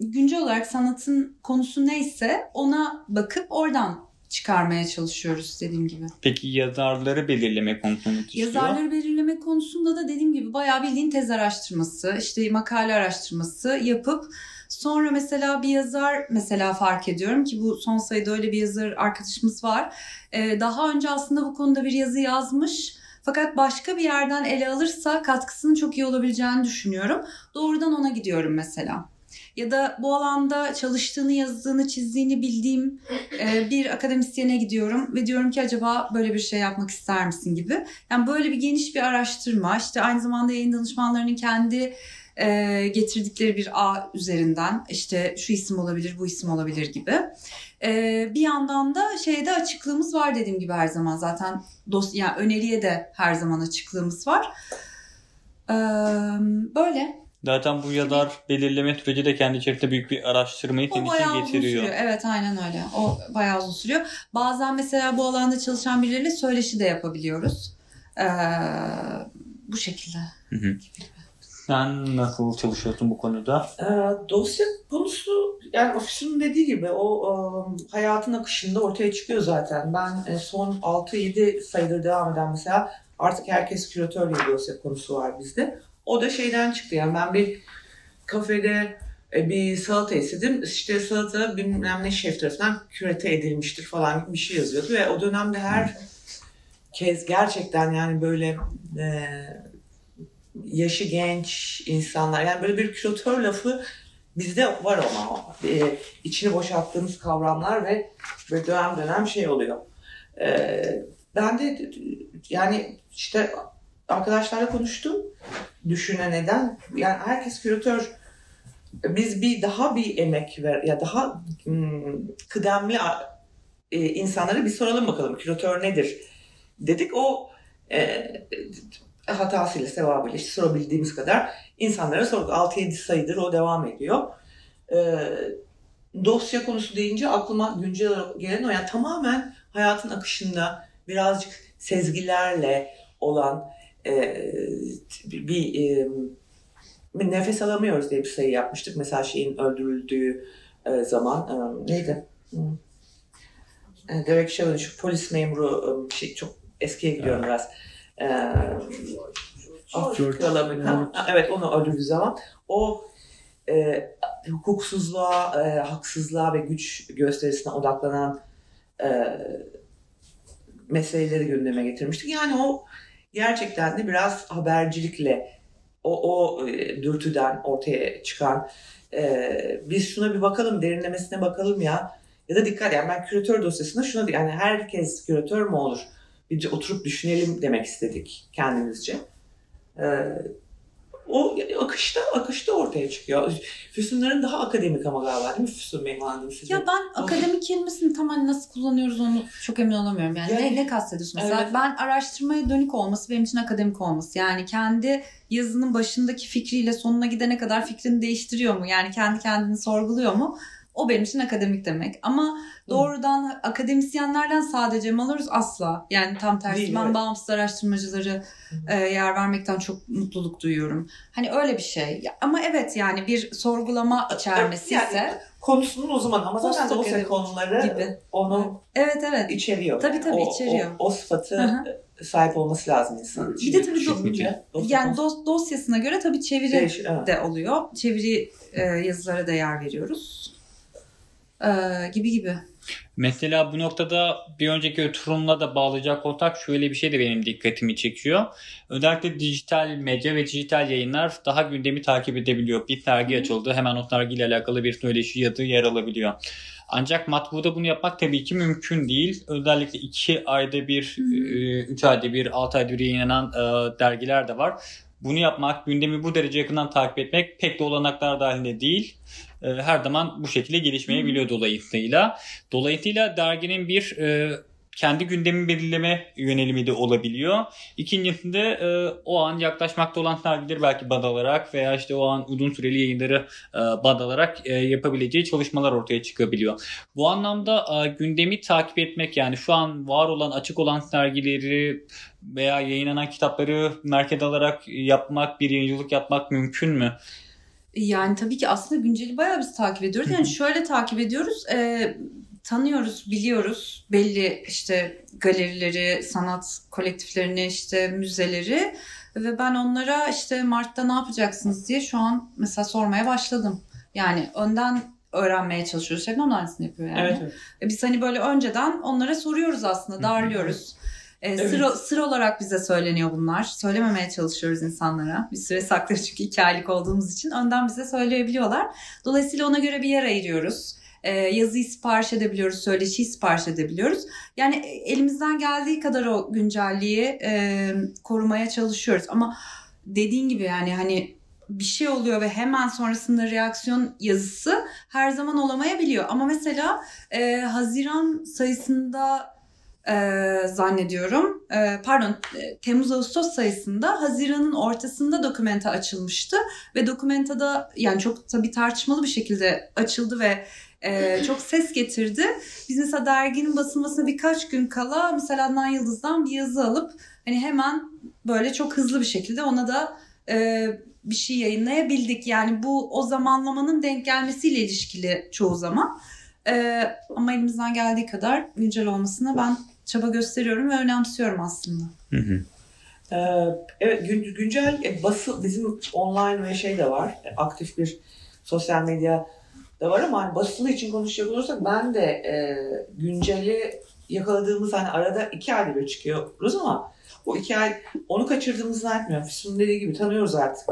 güncel olarak sanatın konusu neyse ona bakıp oradan çıkarmaya çalışıyoruz dediğim gibi. Peki yazarları belirleme konusunda Yazarları belirleme konusunda da dediğim gibi bayağı bildiğin tez araştırması, işte makale araştırması yapıp Sonra mesela bir yazar mesela fark ediyorum ki bu son sayıda öyle bir yazar arkadaşımız var. Ee, daha önce aslında bu konuda bir yazı yazmış. Fakat başka bir yerden ele alırsa katkısının çok iyi olabileceğini düşünüyorum. Doğrudan ona gidiyorum mesela. Ya da bu alanda çalıştığını, yazdığını, çizdiğini bildiğim e, bir akademisyene gidiyorum ve diyorum ki acaba böyle bir şey yapmak ister misin gibi. Yani böyle bir geniş bir araştırma, işte aynı zamanda yayın danışmanlarının kendi e, getirdikleri bir ağ üzerinden işte şu isim olabilir, bu isim olabilir gibi. E, bir yandan da şeyde açıklığımız var dediğim gibi her zaman zaten dosya yani öneriye de her zaman açıklığımız var. E, böyle. Zaten bu yazar belirleme süreci de kendi içerisinde büyük bir araştırmayı senin için getiriyor. Sürüyor. Evet aynen öyle. O bayağı uzun sürüyor. Bazen mesela bu alanda çalışan birileriyle söyleşi de yapabiliyoruz. Ee, bu şekilde. Hı hı. Sen nasıl çalışıyorsun bu konuda? E, dosya konusu yani ofisin dediği gibi o e, hayatın akışında ortaya çıkıyor zaten. Ben e, son 6-7 sayıdır devam eden mesela artık herkes küratör bir dosya konusu var bizde. O da şeyden çıktı yani ben bir kafede e, bir salata istedim. İşte salata bilmem ne şef tarafından kürete edilmiştir falan bir şey yazıyordu ve o dönemde her kez gerçekten yani böyle e, yaşı genç insanlar yani böyle bir küratör lafı bizde var ama e, içini boşalttığımız kavramlar ve böyle dönem dönem şey oluyor. E, ben de yani işte arkadaşlarla konuştum düşüne neden yani herkes küratör biz bir daha bir emek ver ya daha hmm, kıdemli e, insanlara bir soralım bakalım küratör nedir dedik. O e, hatasıyla sevabıyla işte sorabildiğimiz kadar insanlara sorduk. 6-7 sayıdır o devam ediyor. E, dosya konusu deyince aklıma güncel olarak gelen o yani tamamen hayatın akışında birazcık sezgilerle olan e, bir, e, nefes alamıyoruz diye bir sayı yapmıştık. Mesela şeyin öldürüldüğü e, zaman e, neydi? E, Derek Chauvin şu polis memuru e, şey çok eskiye gidiyorum biraz. E, Amerikan. Ha, Evet. onu öldürdüğü zaman. O e, hukuksuzluğa, e, haksızlığa ve güç gösterisine odaklanan e, meseleleri gündeme getirmiştik. Yani o gerçekten de biraz habercilikle o, o e, dürtüden ortaya çıkan e, biz şuna bir bakalım derinlemesine bakalım ya. Ya da dikkat yani ben küratör dosyasında şuna yani herkes küratör mü olur bir oturup düşünelim demek istedik kendimizce. E, o akışta akışta ortaya çıkıyor. Füsunların daha akademik ama galiba değil mi Füsun Bey Hanım sizin? Ya ben akademik kelimesini tam hani nasıl kullanıyoruz onu çok emin olamıyorum. Yani, Yani- ne, ne kastediyorsun mesela? Evet. Ben araştırmaya dönük olması benim için akademik olması. Yani kendi yazının başındaki fikriyle sonuna gidene kadar fikrini değiştiriyor mu? Yani kendi kendini sorguluyor mu? O benim için akademik demek. Ama doğrudan akademisyenlerden sadece mi alırız? Asla. Yani tam tersi Değil, ben evet. bağımsız araştırmacıları e, yer vermekten çok mutluluk duyuyorum. Hani öyle bir şey. Ama evet yani bir sorgulama içermesi Yani ise konusunun uzmanı ama zaten dosya konuları gibi. onu Evet evet. içeriyor. Tabii, tabii, o, içeriyor. O, o sıfatı Hı sahip olması lazım insanın. Bir de tabii do- dosya Yani dos- dosyasına göre tabii çeviri değişir, evet. de oluyor. Çeviri e, yazılara da yer veriyoruz. E, gibi gibi. Mesela bu noktada bir önceki oturumla da bağlayacak olsak şöyle bir şey de benim dikkatimi çekiyor. Özellikle dijital medya ve dijital yayınlar daha gündemi takip edebiliyor. Bir dergi Hı açıldı hemen o dergiyle alakalı bir söyleşi ya da yer alabiliyor. Ancak matbuada bunu yapmak tabii ki mümkün değil. Özellikle 2 ayda bir, Hı hı. 3 ayda bir, 6 ayda bir yayınlanan e, dergiler de var. Bunu yapmak, gündemi bu derece yakından takip etmek pek de olanaklar dahilinde değil. E, Her zaman bu şekilde gelişmeyebiliyor dolayısıyla. Dolayısıyla derginin bir e, kendi gündemi belirleme yönelimi de olabiliyor. İkincisinde e, o an yaklaşmakta olan dergileri belki bad alarak veya işte o an uzun süreli yayınları e, bad alarak e, yapabileceği çalışmalar ortaya çıkabiliyor. Bu anlamda e, gündemi takip etmek yani şu an var olan açık olan dergileri veya yayınlanan kitapları merkez alarak yapmak, bir yayıncılık yapmak mümkün mü? Yani tabii ki aslında günceli bayağı biz takip ediyoruz. Yani şöyle takip ediyoruz. e, tanıyoruz, biliyoruz. Belli işte galerileri, sanat kolektiflerini, işte müzeleri ve ben onlara işte Mart'ta ne yapacaksınız diye şu an mesela sormaya başladım. Yani önden öğrenmeye çalışıyoruz. Şebnem de aynısını yapıyor yani. Evet, evet. E Biz hani böyle önceden onlara soruyoruz aslında, darlıyoruz. E, Evet. sır, sır olarak bize söyleniyor bunlar. Söylememeye çalışıyoruz insanlara. Bir süre saklıyoruz çünkü iki aylık olduğumuz için. Önden bize söyleyebiliyorlar. Dolayısıyla ona göre bir yer ayırıyoruz. E, yazıyı sipariş edebiliyoruz, söyleşiyi sipariş edebiliyoruz. Yani e, elimizden geldiği kadar o güncelliği e, korumaya çalışıyoruz. Ama dediğin gibi yani hani bir şey oluyor ve hemen sonrasında reaksiyon yazısı her zaman olamayabiliyor. Ama mesela e, Haziran sayısında e, zannediyorum. E, pardon e, Temmuz-Ağustos sayısında Haziran'ın ortasında dokumenta açılmıştı. Ve dokumentada yani çok tabii tartışmalı bir şekilde açıldı ve e, [laughs] çok ses getirdi. Biz mesela derginin basılmasına birkaç gün kala mesela Adnan Yıldız'dan bir yazı alıp hani hemen böyle çok hızlı bir şekilde ona da e, bir şey yayınlayabildik. Yani bu o zamanlamanın denk gelmesiyle ilişkili çoğu zaman. E, ama elimizden geldiği kadar güncel olmasına ben çaba gösteriyorum ve önemsiyorum aslında. Ee, evet gün, güncel e, bası bizim online ve şey de var. E, aktif bir sosyal medya da var ama hani basılı için konuşacak olursak ben de e, günceli yakaladığımız hani arada iki ayda bir çıkıyoruz ama o iki ay onu kaçırdığımızı zannetmiyorum. Füsun'un dediği gibi tanıyoruz artık.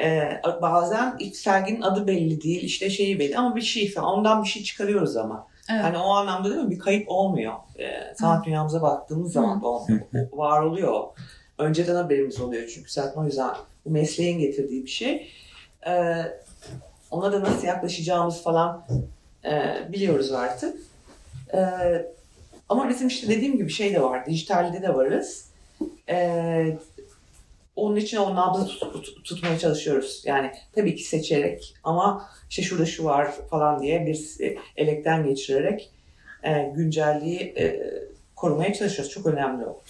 Ee, bazen ilk serginin adı belli değil, işte şeyi belli ama bir şey falan. Ondan bir şey çıkarıyoruz ama. Evet. Hani o anlamda değil mi? Bir kayıp olmuyor. Ee, sanat dünyamıza baktığımız zaman da olmuyor. Var oluyor. Önceden haberimiz oluyor çünkü zaten o yüzden bu mesleğin getirdiği bir şey. Ee, ona da nasıl yaklaşacağımız falan e, biliyoruz artık. Ee, Ama bizim işte dediğim gibi şey de var. Dijitalde de varız. Ee, onun için o nabzı tut- tut- tutmaya çalışıyoruz. Yani tabii ki seçerek ama işte şurada şu var falan diye bir e, elekten geçirerek e, güncelliği e, korumaya çalışıyoruz. Çok önemli o.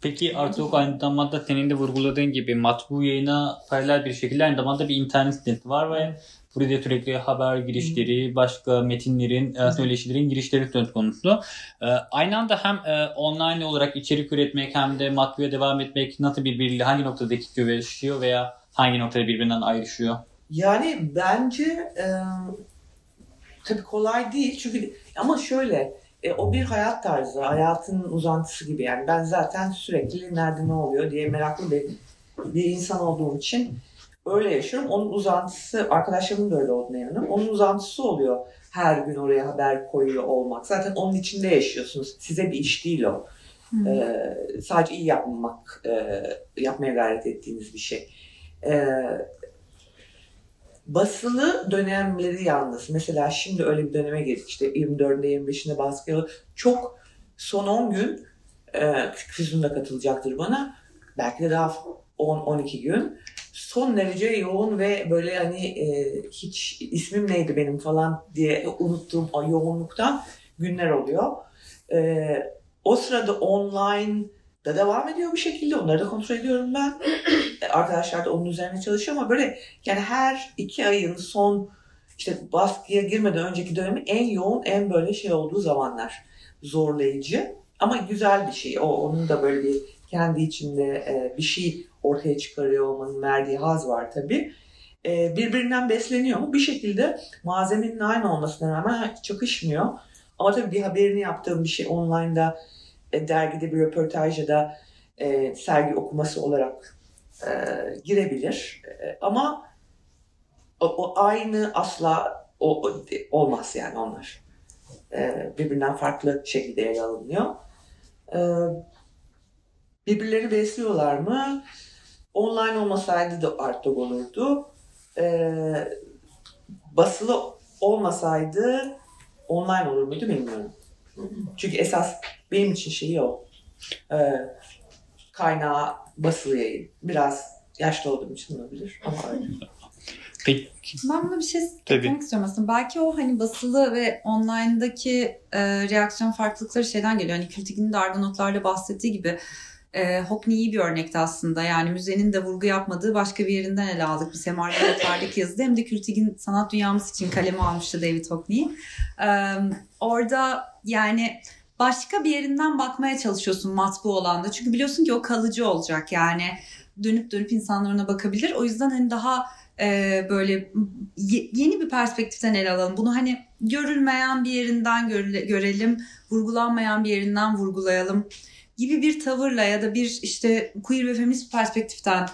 Peki artık aynı zamanda senin de vurguladığın gibi matbu yayına paralel bir şekilde aynı zamanda bir internet var ve burada sürekli haber girişleri, başka metinlerin, e, söyleşilerin girişleri söz konusu. E, Aynı anda hem e, online olarak içerik üretmek hem de matbuya devam etmek nasıl birbiriyle hangi noktada güveşiyor veya hangi noktada birbirinden ayrışıyor? Yani bence e, tabii kolay değil. Çünkü ama şöyle e, o bir hayat tarzı, hayatın uzantısı gibi. Yani ben zaten sürekli nerede ne oluyor diye meraklı bir, bir insan olduğum için öyle yaşıyorum. Onun uzantısı, arkadaşlarımın da öyle olduğunu inanıyorum. Onun uzantısı oluyor her gün oraya haber koyuyor olmak. Zaten onun içinde yaşıyorsunuz. Size bir iş değil o. Hı. Ee, sadece iyi yapmak, e, yapmaya gayret ettiğiniz bir şey. Ee, basılı dönemleri yalnız. Mesela şimdi öyle bir döneme girdik. İşte 24'ünde 25'inde baskı çok son 10 gün e, Füsun da katılacaktır bana. Belki de daha 10-12 gün. Son derece yoğun ve böyle hani e, hiç ismim neydi benim falan diye unuttuğum o yoğunluktan günler oluyor. E, o sırada online da devam ediyor bir şekilde. Onları da kontrol ediyorum ben. E, Arkadaşlar da onun üzerine çalışıyor ama böyle yani her iki ayın son işte baskıya girmeden önceki dönemi en yoğun, en böyle şey olduğu zamanlar. Zorlayıcı ama güzel bir şey. O onun da böyle bir kendi içinde e, bir şey ortaya çıkarıyor olmanın verdiği haz var tabii. E, birbirinden besleniyor mu? Bir şekilde malzemenin aynı olmasına rağmen çakışmıyor. Ama tabii bir haberini yaptığım bir şey online'da e, dergide bir röportaj ya da e, sergi okuması olarak e, girebilir. E, ama o, o aynı asla o, o- olmaz yani onlar. E, birbirinden farklı şekilde ele alınıyor. E, birbirleri besliyorlar mı? Online olmasaydı da artık olurdu. E, basılı olmasaydı online olur muydu bilmiyorum. Çünkü esas benim için şeyi o. E, kaynağı basılı yayın. Biraz yaşlı olduğum için olabilir ama öyle. Peki Ben buna bir şey eklemek istiyorum aslında. Belki o hani basılı ve online'daki e, reaksiyon farklılıkları şeyden geliyor. Hani Kültig'in de Argonautlarla bahsettiği gibi e, Hockney iyi bir örnekti aslında. Yani müzenin de vurgu yapmadığı başka bir yerinden ele aldık. Biz hem Argonautlardaki yazıda hem de Kültig'in sanat dünyamız için kaleme almıştı David Hockney. E, orada yani başka bir yerinden bakmaya çalışıyorsun matbu olanda. Çünkü biliyorsun ki o kalıcı olacak yani. Dönüp dönüp insanlar ona bakabilir. O yüzden hani daha e, böyle ye- yeni bir perspektiften ele alalım. Bunu hani görülmeyen bir yerinden görelim, vurgulanmayan bir yerinden vurgulayalım gibi bir tavırla ya da bir işte queer ve feminist perspektiften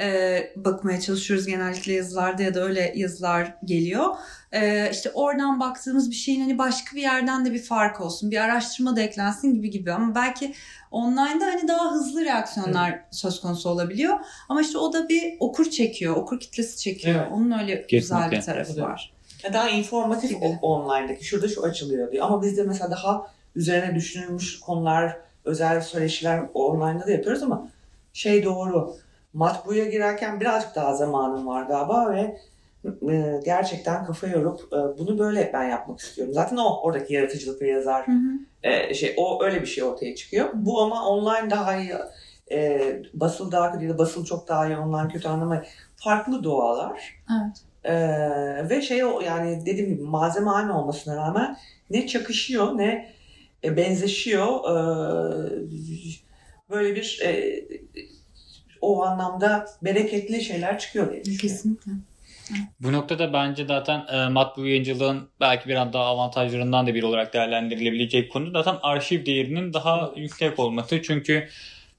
e, bakmaya çalışıyoruz genellikle yazılarda ya da öyle yazılar geliyor. E, işte oradan baktığımız bir şeyin hani başka bir yerden de bir fark olsun, bir araştırma da eklensin gibi gibi ama belki online'da hani daha hızlı reaksiyonlar söz konusu olabiliyor. Ama işte o da bir okur çekiyor, okur kitlesi çekiyor. Evet. Onun öyle güzel Kesinlikle. bir tarafı Evet. var. Ya Daha informatif Gibi. o- online'daki. Şurada şu açılıyor diyor. Ama bizde mesela daha üzerine düşünülmüş konular, özel söyleşiler online'da da yapıyoruz ama şey doğru. Matbuya girerken birazcık daha zamanım var galiba ve e, gerçekten kafa yorup e, bunu böyle ben yapmak istiyorum. Zaten o oradaki yaratıcılık ve yazar Hı hı. e, şey o öyle bir şey ortaya çıkıyor. Bu ama online daha iyi e, basılı daha kötü ya da basılı çok daha iyi online kötü anlamayın. Farklı doğalar. Evet. Ee, ve şey o yani dediğim gibi malzeme aynı olmasına rağmen ne çakışıyor ne e, benzeşiyor. Ee, böyle bir e, o anlamda bereketli şeyler çıkıyor diye düşünüyorum. Kesinlikle. Bu noktada bence zaten e, matbu yayıncılığın belki biraz daha avantajlarından da biri olarak değerlendirilebilecek konu zaten arşiv değerinin daha yüksek olması. Çünkü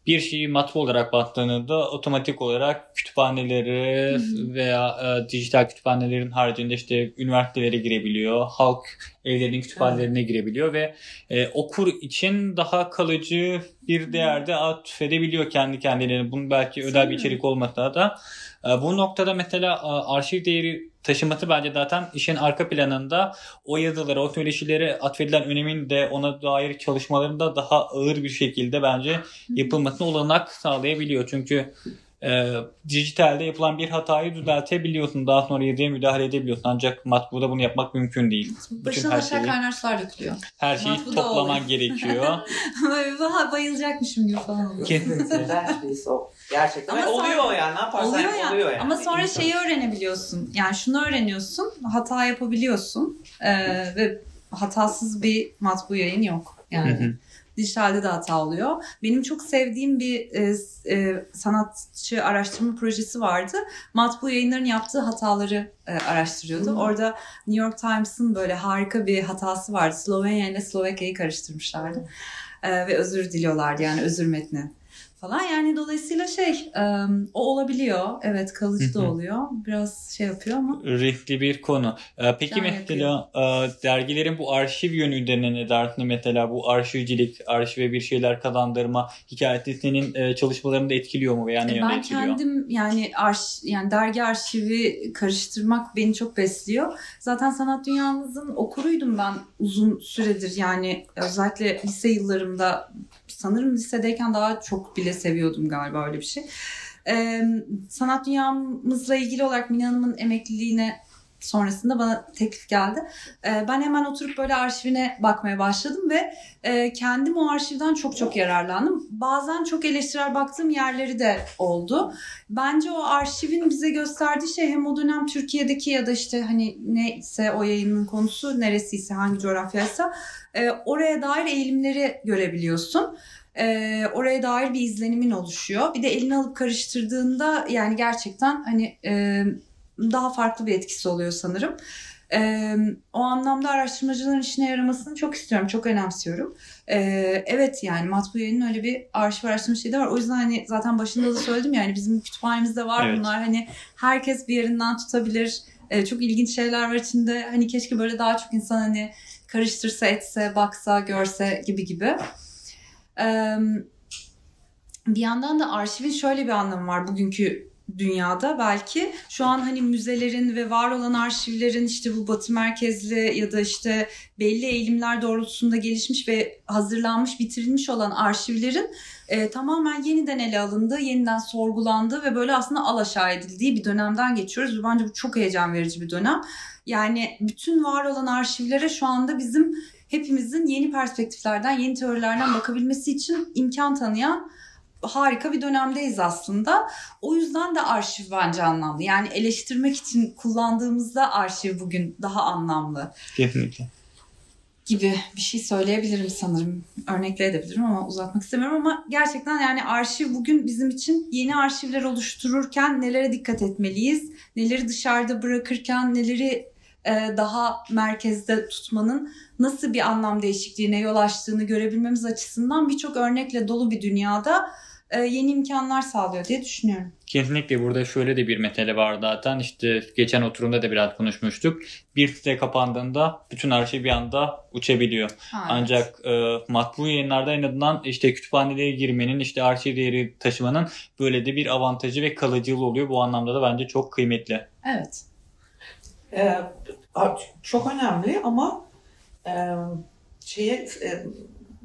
bir şeyi matbu olarak baktığınızda otomatik olarak kütüphaneleri veya e, dijital kütüphanelerin haricinde işte üniversitelere girebiliyor. Halk evlerin kütüphanelerine girebiliyor ve e, okur için daha kalıcı bir değerde atfedebiliyor kendi kendilerine. Bunun belki özel bir içerik olmasa da bu noktada mesela e, arşiv değeri taşıması bence zaten işin arka planında o yazılara, o söyleşilere atfedilen önemin de ona dair çalışmalarında daha ağır bir şekilde bence yapılmasına olanak sağlayabiliyor. Çünkü e, dijitalde yapılan bir hatayı düzeltebiliyorsun. Daha sonra yazıya müdahale edebiliyorsun. Ancak matbuda bunu yapmak mümkün değil. Başına her aşağı şeyi, kaynar sular dökülüyor. Her şeyi Matbuda toplaman oluyor. gerekiyor. [laughs] Bayılacakmışım gibi falan oluyor. Kesinlikle. Gerçekten. Ama oluyor sonra, yani. Ne yaparsan oluyor, ya. oluyor yani. Ama sonra şeyi öğrenebiliyorsun. Yani şunu öğreniyorsun. Hata yapabiliyorsun. Ee, ve hatasız bir matbu yayın yok. Yani dijitalde de hata oluyor. Benim çok sevdiğim bir e, e, sanatçı araştırma projesi vardı. Matbu yayınların yaptığı hataları e, araştırıyordu. Hmm. Orada New York Times'ın böyle harika bir hatası vardı. Slovenya ile Slovakya'yı karıştırmışlardı. E, ve özür diliyorlardı yani özür metni falan. Yani dolayısıyla şey o olabiliyor. Evet kalıcı da oluyor. Biraz şey yapıyor ama. Riskli bir konu. Peki Can mesela yapıyor. dergilerin bu arşiv yönünde ne dersin? Mesela bu arşivcilik, arşive bir şeyler kazandırma hikayeti senin çalışmalarında etkiliyor mu veya ne e, yönde etkiliyor? Ben kendim yani arş, yani dergi arşivi karıştırmak beni çok besliyor. Zaten sanat dünyamızın okuruydum ben uzun süredir yani özellikle lise yıllarımda sanırım lisedeyken daha çok bile seviyordum galiba öyle bir şey. Ee, sanat dünyamızla ilgili olarak Mine Hanım'ın emekliliğine sonrasında bana teklif geldi. Ee, ben hemen oturup böyle arşivine bakmaya başladım ve e, kendim o arşivden çok çok yararlandım. Bazen çok eleştirel baktığım yerleri de oldu. Bence o arşivin bize gösterdiği şey hem o dönem Türkiye'deki ya da işte hani neyse o yayının konusu neresiyse hangi coğrafyaysa e, oraya dair eğilimleri görebiliyorsun e, oraya dair bir izlenimin oluşuyor. Bir de elini alıp karıştırdığında yani gerçekten hani e, daha farklı bir etkisi oluyor sanırım. Ee, o anlamda araştırmacıların işine yaramasını çok istiyorum, çok önemsiyorum. Ee, evet yani matbu yayının öyle bir arşiv araştırma şeyi de var. O yüzden hani zaten başında da söyledim yani bizim kütüphanemizde var evet. bunlar. Hani herkes bir yerinden tutabilir. Ee, çok ilginç şeyler var içinde. Hani keşke böyle daha çok insan hani karıştırsa, etse, baksa, görse gibi gibi. Ee, bir yandan da arşivin şöyle bir anlamı var bugünkü dünyada belki şu an hani müzelerin ve var olan arşivlerin işte bu batı merkezli ya da işte belli eğilimler doğrultusunda gelişmiş ve hazırlanmış bitirilmiş olan arşivlerin e, tamamen yeniden ele alındığı, yeniden sorgulandığı ve böyle aslında alaşağı edildiği bir dönemden geçiyoruz. Bence bu çok heyecan verici bir dönem. Yani bütün var olan arşivlere şu anda bizim hepimizin yeni perspektiflerden, yeni teorilerden bakabilmesi için imkan tanıyan harika bir dönemdeyiz aslında. O yüzden de arşiv bence anlamlı. Yani eleştirmek için kullandığımızda arşiv bugün daha anlamlı. Kesinlikle. Gibi bir şey söyleyebilirim sanırım. Örnekleyebilirim ama uzatmak istemiyorum ama gerçekten yani arşiv bugün bizim için yeni arşivler oluştururken nelere dikkat etmeliyiz? Neleri dışarıda bırakırken neleri e, daha merkezde tutmanın nasıl bir anlam değişikliğine yol açtığını görebilmemiz açısından birçok örnekle dolu bir dünyada yeni imkanlar sağlıyor diye düşünüyorum. Kesinlikle burada şöyle de bir mesele var zaten. İşte geçen oturumda da biraz konuşmuştuk. Bir site kapandığında bütün her şey bir anda uçabiliyor. Ha, Ancak evet. e, matbu yayınlarda en azından işte kütüphanelere girmenin, işte arşiv değeri taşımanın böyle de bir avantajı ve kalıcılığı oluyor. Bu anlamda da bence çok kıymetli. Evet. Ee, çok önemli ama e, şeye e,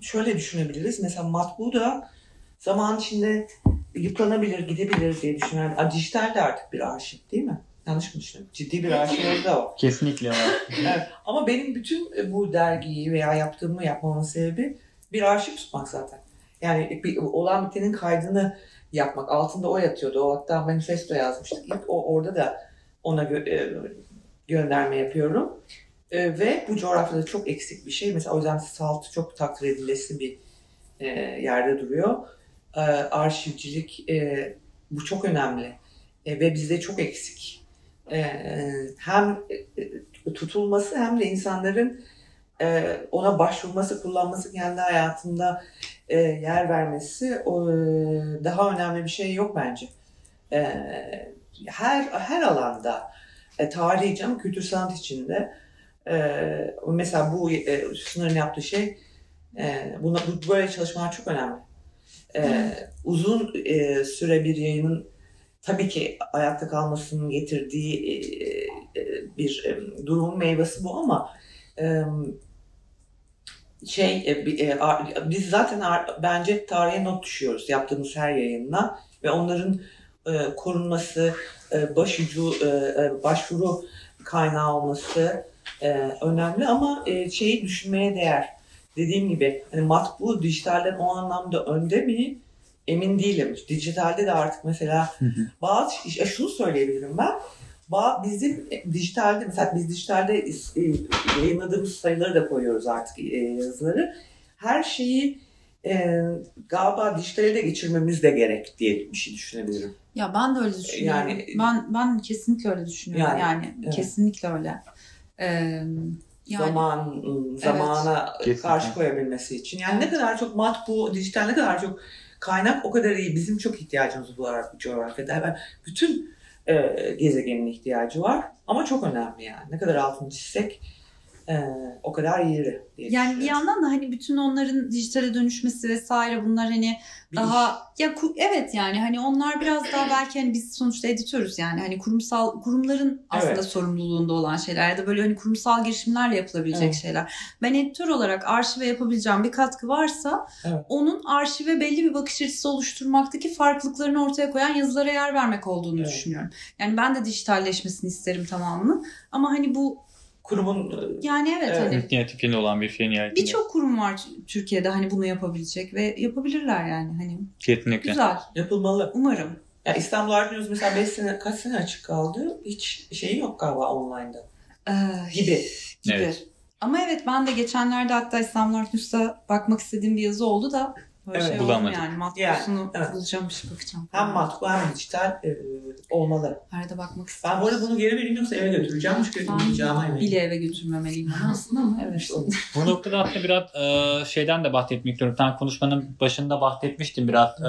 şöyle düşünebiliriz. Mesela matbu da zaman içinde yıpranabilir, gidebilir diye düşünüyorum. Dijital de artık bir arşiv değil mi? Yanlış mı düşünüyorum? Ciddi bir arşiv da var. Kesinlikle var. [laughs] evet. Ama benim bütün e, bu dergiyi veya yaptığımı yapmamın sebebi bir arşiv tutmak zaten. Yani bir, olan bitenin kaydını yapmak. Altında o yatıyordu. O hatta manifesto yazmıştık. İlk o orada da ona gö- e, gönderme yapıyorum. E, ve bu coğrafyada çok eksik bir şey. Mesela o yüzden salt çok takdir edilesi bir e, yerde duruyor e, arşivcilik e, bu çok önemli e, ve bizde çok eksik. E, hem e, tutulması hem de insanların e, ona başvurması, kullanması, kendi hayatında e, yer vermesi o, e, daha önemli bir şey yok bence. E, her her alanda e, tarihi canım kültür sanat içinde Ee, mesela bu e, sınırın yaptığı şey e, buna, bu, böyle çalışmalar çok önemli. Ee, uzun e, süre bir yayının tabii ki ayakta kalmasının getirdiği e, e, bir e, durumun meyvesi bu ama e, şey e, e, ar- biz zaten ar- bence tarihe not düşüyoruz yaptığımız her yayınla ve onların e, korunması, e, başucu, e, e, başvuru kaynağı olması e, önemli ama e, şeyi düşünmeye değer. Dediğim gibi hani matbu dijitalden o anlamda önde mi emin değilim. Dijitalde de artık mesela bazı e, şunu söyleyebilirim ben. Ba- Bizim e, dijitalde mesela biz dijitalde e, yayınladığımız sayıları da koyuyoruz artık e, yazıları. Her şeyi e, galiba dijitale de geçirmemiz de gerek diye bir şey düşünebilirim. Ya ben de öyle düşünüyorum. Yani- ben ben kesinlikle öyle düşünüyorum. Yani, Yani, evet. kesinlikle öyle. Ee, yani Zaman zamana Kesinlikle. karşı koyabilmesi için. Yani ne kadar çok matbu, dijital ne kadar çok kaynak o kadar iyi. Bizim çok ihtiyacımız bu ara- bu coğrafyada. Ben bütün e, gezegenin ihtiyacı var ama çok önemli yani. Ne kadar altını çizsek e, o kadar diye yani bir yandan da hani bütün onların dijitale dönüşmesi vesaire bunlar hani Bir daha ya ku- evet yani hani onlar biraz daha [clears throat] belki hani biz sonuçta editörüz yani hani kurumsal kurumların aslında Evet. sorumluluğunda olan şeyler ya da böyle hani kurumsal girişimlerle yapılabilecek Evet. şeyler. Ben editör olarak arşive yapabileceğim bir katkı varsa Evet. onun arşive belli bir bakış açısı oluşturmaktaki farklılıklarını ortaya koyan yazılara yer vermek olduğunu Evet. düşünüyorum. Yani ben de dijitalleşmesini isterim tamamını ama hani bu kurumun yani evet, Evet. hani İnisiyatifinde olan bir şey nihayetinde. birçok kurum var Türkiye'de hani bunu yapabilecek ve yapabilirler yani hani Kesinlikle. güzel yapılmalı. umarım. Ya İstanbul Art News mesela 5 sene, kaç sene açık kaldı? Hiç şeyi yok galiba online'da. Ee, Gibi. gibi. Evet. Ama evet ben de geçenlerde hatta İstanbul Art News'ta bakmak istediğim bir yazı oldu da böyle Evet. şey Bulamadım. yani matbusunu Yani, evet. bulacağım bir bakacağım. Hem matbu hem dijital e, olmalı. Arada bakmak istiyorum. Ben bu arada bunu geri vereyim yoksa eve götüreceğim. Çünkü Ben bile eve götürmemeliyim aslında ama evet. Bu noktada aslında biraz e, şeyden de bahsetmek istiyorum. Sen konuşmanın başında bahsetmiştin biraz. E,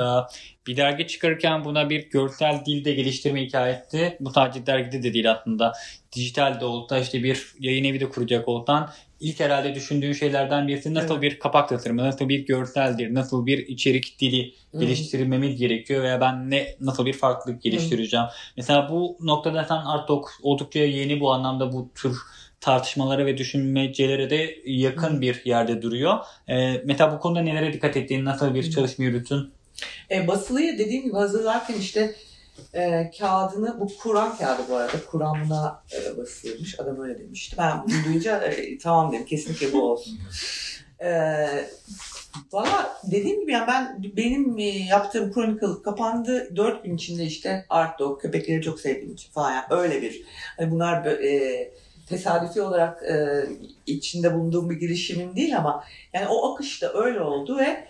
bir dergi çıkarırken buna bir görsel dilde geliştirme hikayetti. Bu sadece dergide de değil aslında. Dijital de olsa işte bir yayın evi de kuracak olsan ilk herhalde düşündüğün şeylerden birisi nasıl Evet. bir kapak tasarımı, nasıl bir görseldir, nasıl bir içerik dili geliştirmemiz gerekiyor veya ben ne nasıl bir farklılık geliştireceğim. Mesela bu noktada sen artık oldukça yeni bu anlamda bu tür tartışmalara ve düşünmecelere de yakın bir yerde duruyor. Ee, mesela bu konuda nelere dikkat ettiğin, nasıl bir Hı. çalışma yürütün? E, basılıyı dediğim gibi hazırlarken işte e, kağıdını, bu Kur'an kağıdı bu arada. Kur'an'ına e, basılmış. Adam öyle demişti. Ben bunu duyunca e, tamam dedim. Kesinlikle bu olsun. E, Valla dediğim gibi yani ben benim e, yaptığım Chronicle kapandı. Dört gün içinde işte Art Dog, köpekleri çok sevdiğim için falan. Yani öyle bir. Hani bunlar e, tesadüfi olarak e, içinde bulunduğum bir girişimin değil ama yani o akış da öyle oldu ve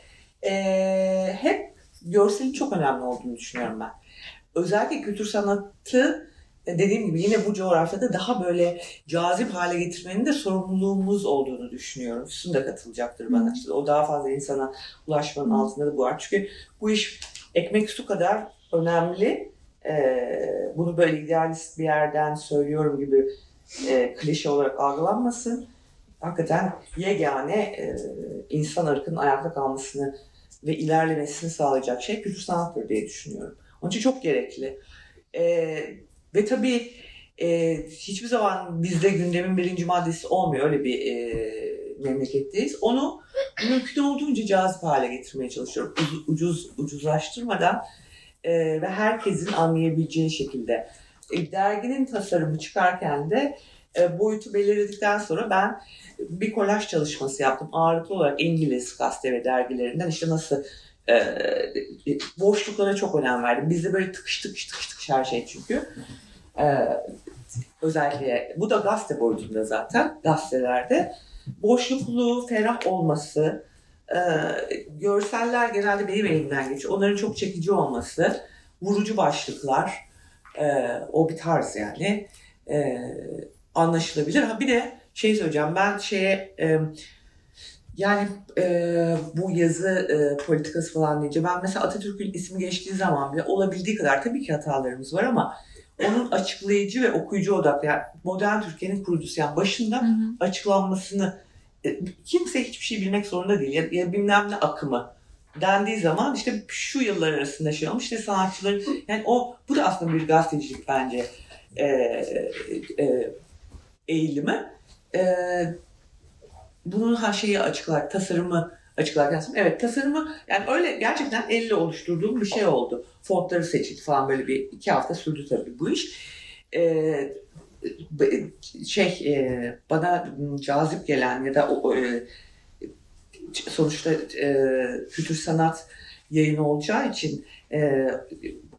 e, hep görselin çok önemli olduğunu düşünüyorum ben. Özellikle kültür sanatı e, dediğim gibi yine bu coğrafyada daha böyle cazip hale getirmenin de sorumluluğumuz olduğunu düşünüyorum. Füsun da katılacaktır bana. İşte o daha fazla insana ulaşmanın altında da bu var. Çünkü bu iş ekmek su kadar önemli. Ee, bunu böyle idealist bir yerden söylüyorum gibi e, klişe olarak algılanmasın. Hakikaten yegane e, insan ırkının ayakta kalmasını ve ilerlemesini sağlayacak şey kültür sanattır diye düşünüyorum. Onun için çok gerekli. Ee, ve tabii e, hiçbir zaman bizde gündemin birinci maddesi olmuyor. Öyle bir e, memleketteyiz. Onu mümkün olduğunca cazip hale getirmeye çalışıyorum. Ucuz ucuzlaştırmadan e, ve herkesin anlayabileceği şekilde. E, derginin tasarımı çıkarken de e, boyutu belirledikten sonra ben bir kolaj çalışması yaptım. Ağırlıklı olarak İngiliz gazete ve dergilerinden işte nasıl e, boşluklara çok önem verdim. Bizde böyle tıkış tıkış tıkış tıkış her şey çünkü. E, özellikle bu da gazete boyutunda zaten gazetelerde. Boşluklu, ferah olması, e, görseller genelde benim elimden geçiyor. Onların çok çekici olması, vurucu başlıklar, e, o bir tarz yani. E, anlaşılabilir. Ha bir de şey söyleyeceğim ben şeye e, yani e, bu yazı e, politikası falan deyince ben mesela Atatürk'ün ismi geçtiği zaman bile olabildiği kadar tabii ki hatalarımız var ama onun açıklayıcı ve okuyucu odaklı yani modern Türkiye'nin kurucusu yani başında Hı hı. açıklanmasını e, kimse hiçbir şey bilmek zorunda değil ya, ya bilmem ne akımı dendiği zaman işte şu yıllar arasında şey olmuş işte sanatçıların yani o bu da aslında bir gazetecilik bence e, e, eğilimi. E, bunun her şeyi açıklar, tasarımı açıklarken evet tasarımı yani öyle gerçekten elle oluşturduğum bir şey oldu. Fontları seçildi falan böyle bir iki hafta sürdü tabii bu iş. E, şey e, bana cazip gelen ya da o, e, sonuçta e, kültür sanat yayını olacağı için e,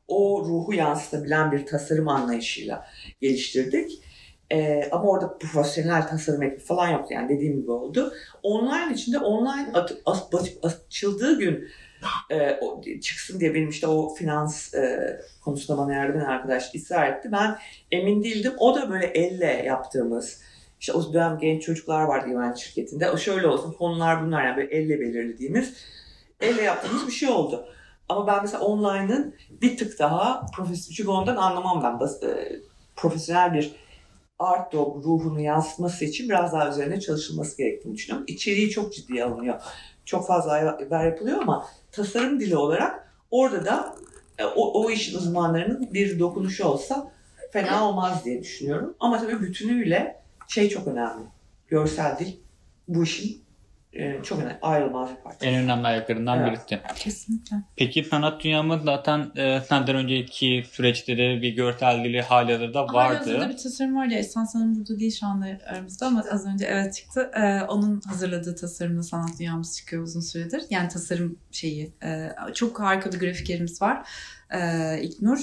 o ruhu yansıtabilen bir tasarım anlayışıyla geliştirdik. E, ama orada profesyonel tasarım ekibi falan yoktu yani dediğim gibi oldu. Online içinde online at, as, açıldığı gün e, o, çıksın diye benim işte o finans e, konusunda bana yardım eden arkadaş ısrar etti. Ben emin değildim. O da böyle elle yaptığımız işte o dönem genç çocuklar vardı güvenlik şirketinde. O şöyle olsun konular bunlar yani böyle elle belirlediğimiz elle yaptığımız bir şey oldu. Ama ben mesela online'ın bir tık daha profesyonel, çünkü ondan anlamam ben. Bas, e, profesyonel bir art dog ruhunu yansıtması için biraz daha üzerine çalışılması gerektiğini düşünüyorum. İçeriği çok ciddiye alınıyor. Çok fazla haber yapılıyor ama tasarım dili olarak orada da e, o, o işin uzmanlarının bir dokunuşu olsa fena olmaz diye düşünüyorum. Ama tabii bütünüyle şey çok önemli. Görsel dil bu işin çok önemli, ayrılmaz bir parça. En önemli ayaklarından Evet. birisi. Kesinlikle. Peki sanat dünyamız zaten e, senden önceki süreçte de bir görsel dili halihazırda Hala vardı. hazırda bir tasarım var ya Esans Hanım burada değil şu anda aramızda ama az önce evet çıktı. Ee, onun hazırladığı tasarımla sanat dünyamız çıkıyor uzun süredir. Yani tasarım şeyi. e, çok harika bir grafikerimiz var. Ee, İlknur.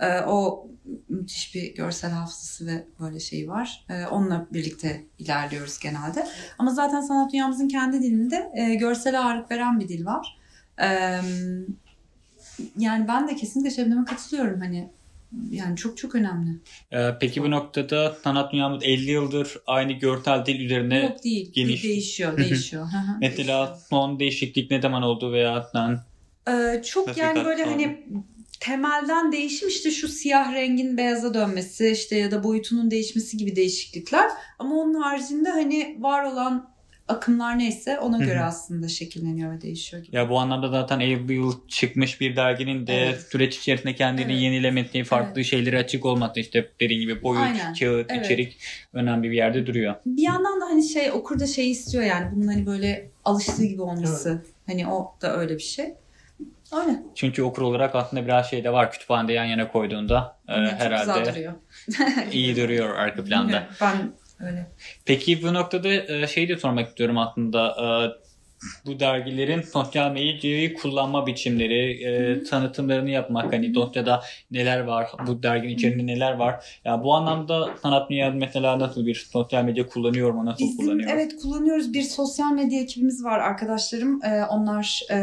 Ee, o müthiş bir görsel hafızası ve böyle şeyi var. Ee, onunla birlikte ilerliyoruz genelde. Ama zaten sanat dünyamızın kendi dilinde e, görsel ağırlık veren bir dil var. Ee, yani ben de kesinlikle Şebnem'e katılıyorum. Hani yani çok çok önemli. E, peki bu noktada sanat dünyamız 50 yıldır aynı görsel dil üzerine Yok değil. geniş- Değişiyor, değişiyor. Mesela son değişiklik ne zaman oldu veya sen değişiyor. Ee, çok Nasıl yani böyle hani temelden değişim işte şu siyah rengin beyaza dönmesi işte ya da boyutunun değişmesi gibi değişiklikler. Ama onun haricinde hani var olan akımlar neyse ona göre aslında şekilleniyor ve değişiyor gibi. Ya bu anlamda zaten bu yıl çıkmış bir derginin de Evet. süreç içerisinde kendini Evet. yenilemesi, farklı şeylere açık olması işte dediğin gibi boyut, Aynen. kağıt, Evet. içerik önemli bir yerde duruyor. Bir yandan da hani şey okur da şey istiyor yani bunun hani böyle alıştığı gibi olması. Hani o da öyle bir şey. Öyle. Çünkü okur olarak aslında biraz şey de var kütüphanede yan yana koyduğunda e, Yani çok güzel herhalde duruyor. [laughs] iyi duruyor arka planda. Ben öyle. Peki bu noktada e, şey de sormak istiyorum aslında. E, bu dergilerin sosyal medyayı kullanma biçimleri, e, tanıtımlarını yapmak hani dosyada neler var, bu derginin içerisinde neler var. Ya bu anlamda sanat dünyası mesela nasıl bir sosyal medya kullanıyor mu, nasıl Bizim kullanıyor? evet kullanıyoruz. Bir sosyal medya ekibimiz var arkadaşlarım. Ee, onlar e,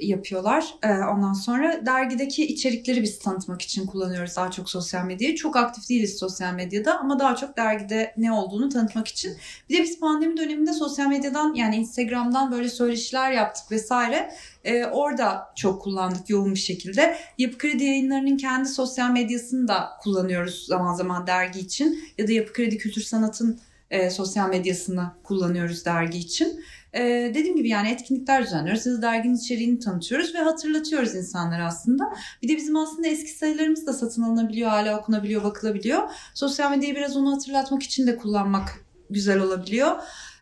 yapıyorlar. Ee, ondan sonra dergideki içerikleri biz tanıtmak için kullanıyoruz daha çok sosyal medyayı. Çok aktif değiliz sosyal medyada ama daha çok dergide ne olduğunu tanıtmak için. Bir de biz pandemi döneminde sosyal medyadan yani Instagram'dan böyle söyleşiler yaptık vesaire. Ee, orada çok kullandık yoğun bir şekilde. Yapı Kredi yayınlarının kendi sosyal medyasını da kullanıyoruz zaman zaman dergi için. Ya da Yapı Kredi Kültür Sanat'ın e, sosyal medyasını kullanıyoruz dergi için. E, dediğim gibi yani etkinlikler düzenliyoruz. Da derginin içeriğini tanıtıyoruz ve hatırlatıyoruz insanlara aslında. Bir de bizim aslında eski sayılarımız da satın alınabiliyor, hala okunabiliyor, bakılabiliyor. Sosyal medyayı biraz onu hatırlatmak için de kullanmak güzel olabiliyor.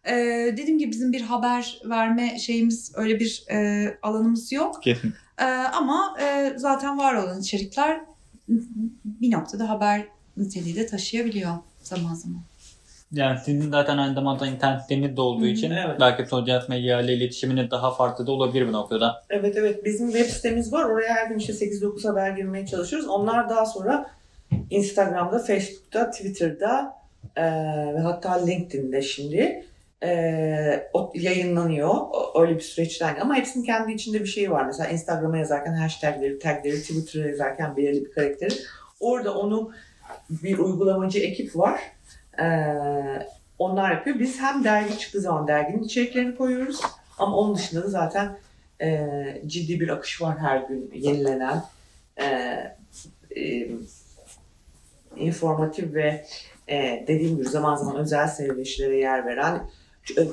E, dediğim gibi bizim bir haber verme şeyimiz öyle bir e, alanımız yok. Kesin. E, ama e, zaten var olan içerikler bir noktada haber niteliği de taşıyabiliyor zaman zaman. Yani sizin zaten aynı zamanda internetleriniz de olduğu için evet. belki sosyal medya ile iletişiminiz daha farklı da olabilir bu noktada. Evet evet bizim web sitemiz var. Oraya her gün işte 8-9 haber girmeye çalışıyoruz. Onlar daha sonra Instagram'da, Facebook'ta, Twitter'da eee, ve hatta LinkedIn'de şimdi o yayınlanıyor. Öyle bir süreçten. Ama hepsinin kendi içinde bir şeyi var. Mesela Instagram'a yazarken hashtagleri, tagleri, Twitter'a yazarken belirli bir karakteri. Orada onu bir uygulamacı ekip var. Eee, onlar yapıyor. Biz hem dergi çıktığı zaman derginin içeriklerini koyuyoruz. Ama onun dışında da zaten e, ciddi bir akış var her gün yenilenen. E, e, informatif ve e, dediğim gibi zaman zaman özel söyleşilere yer veren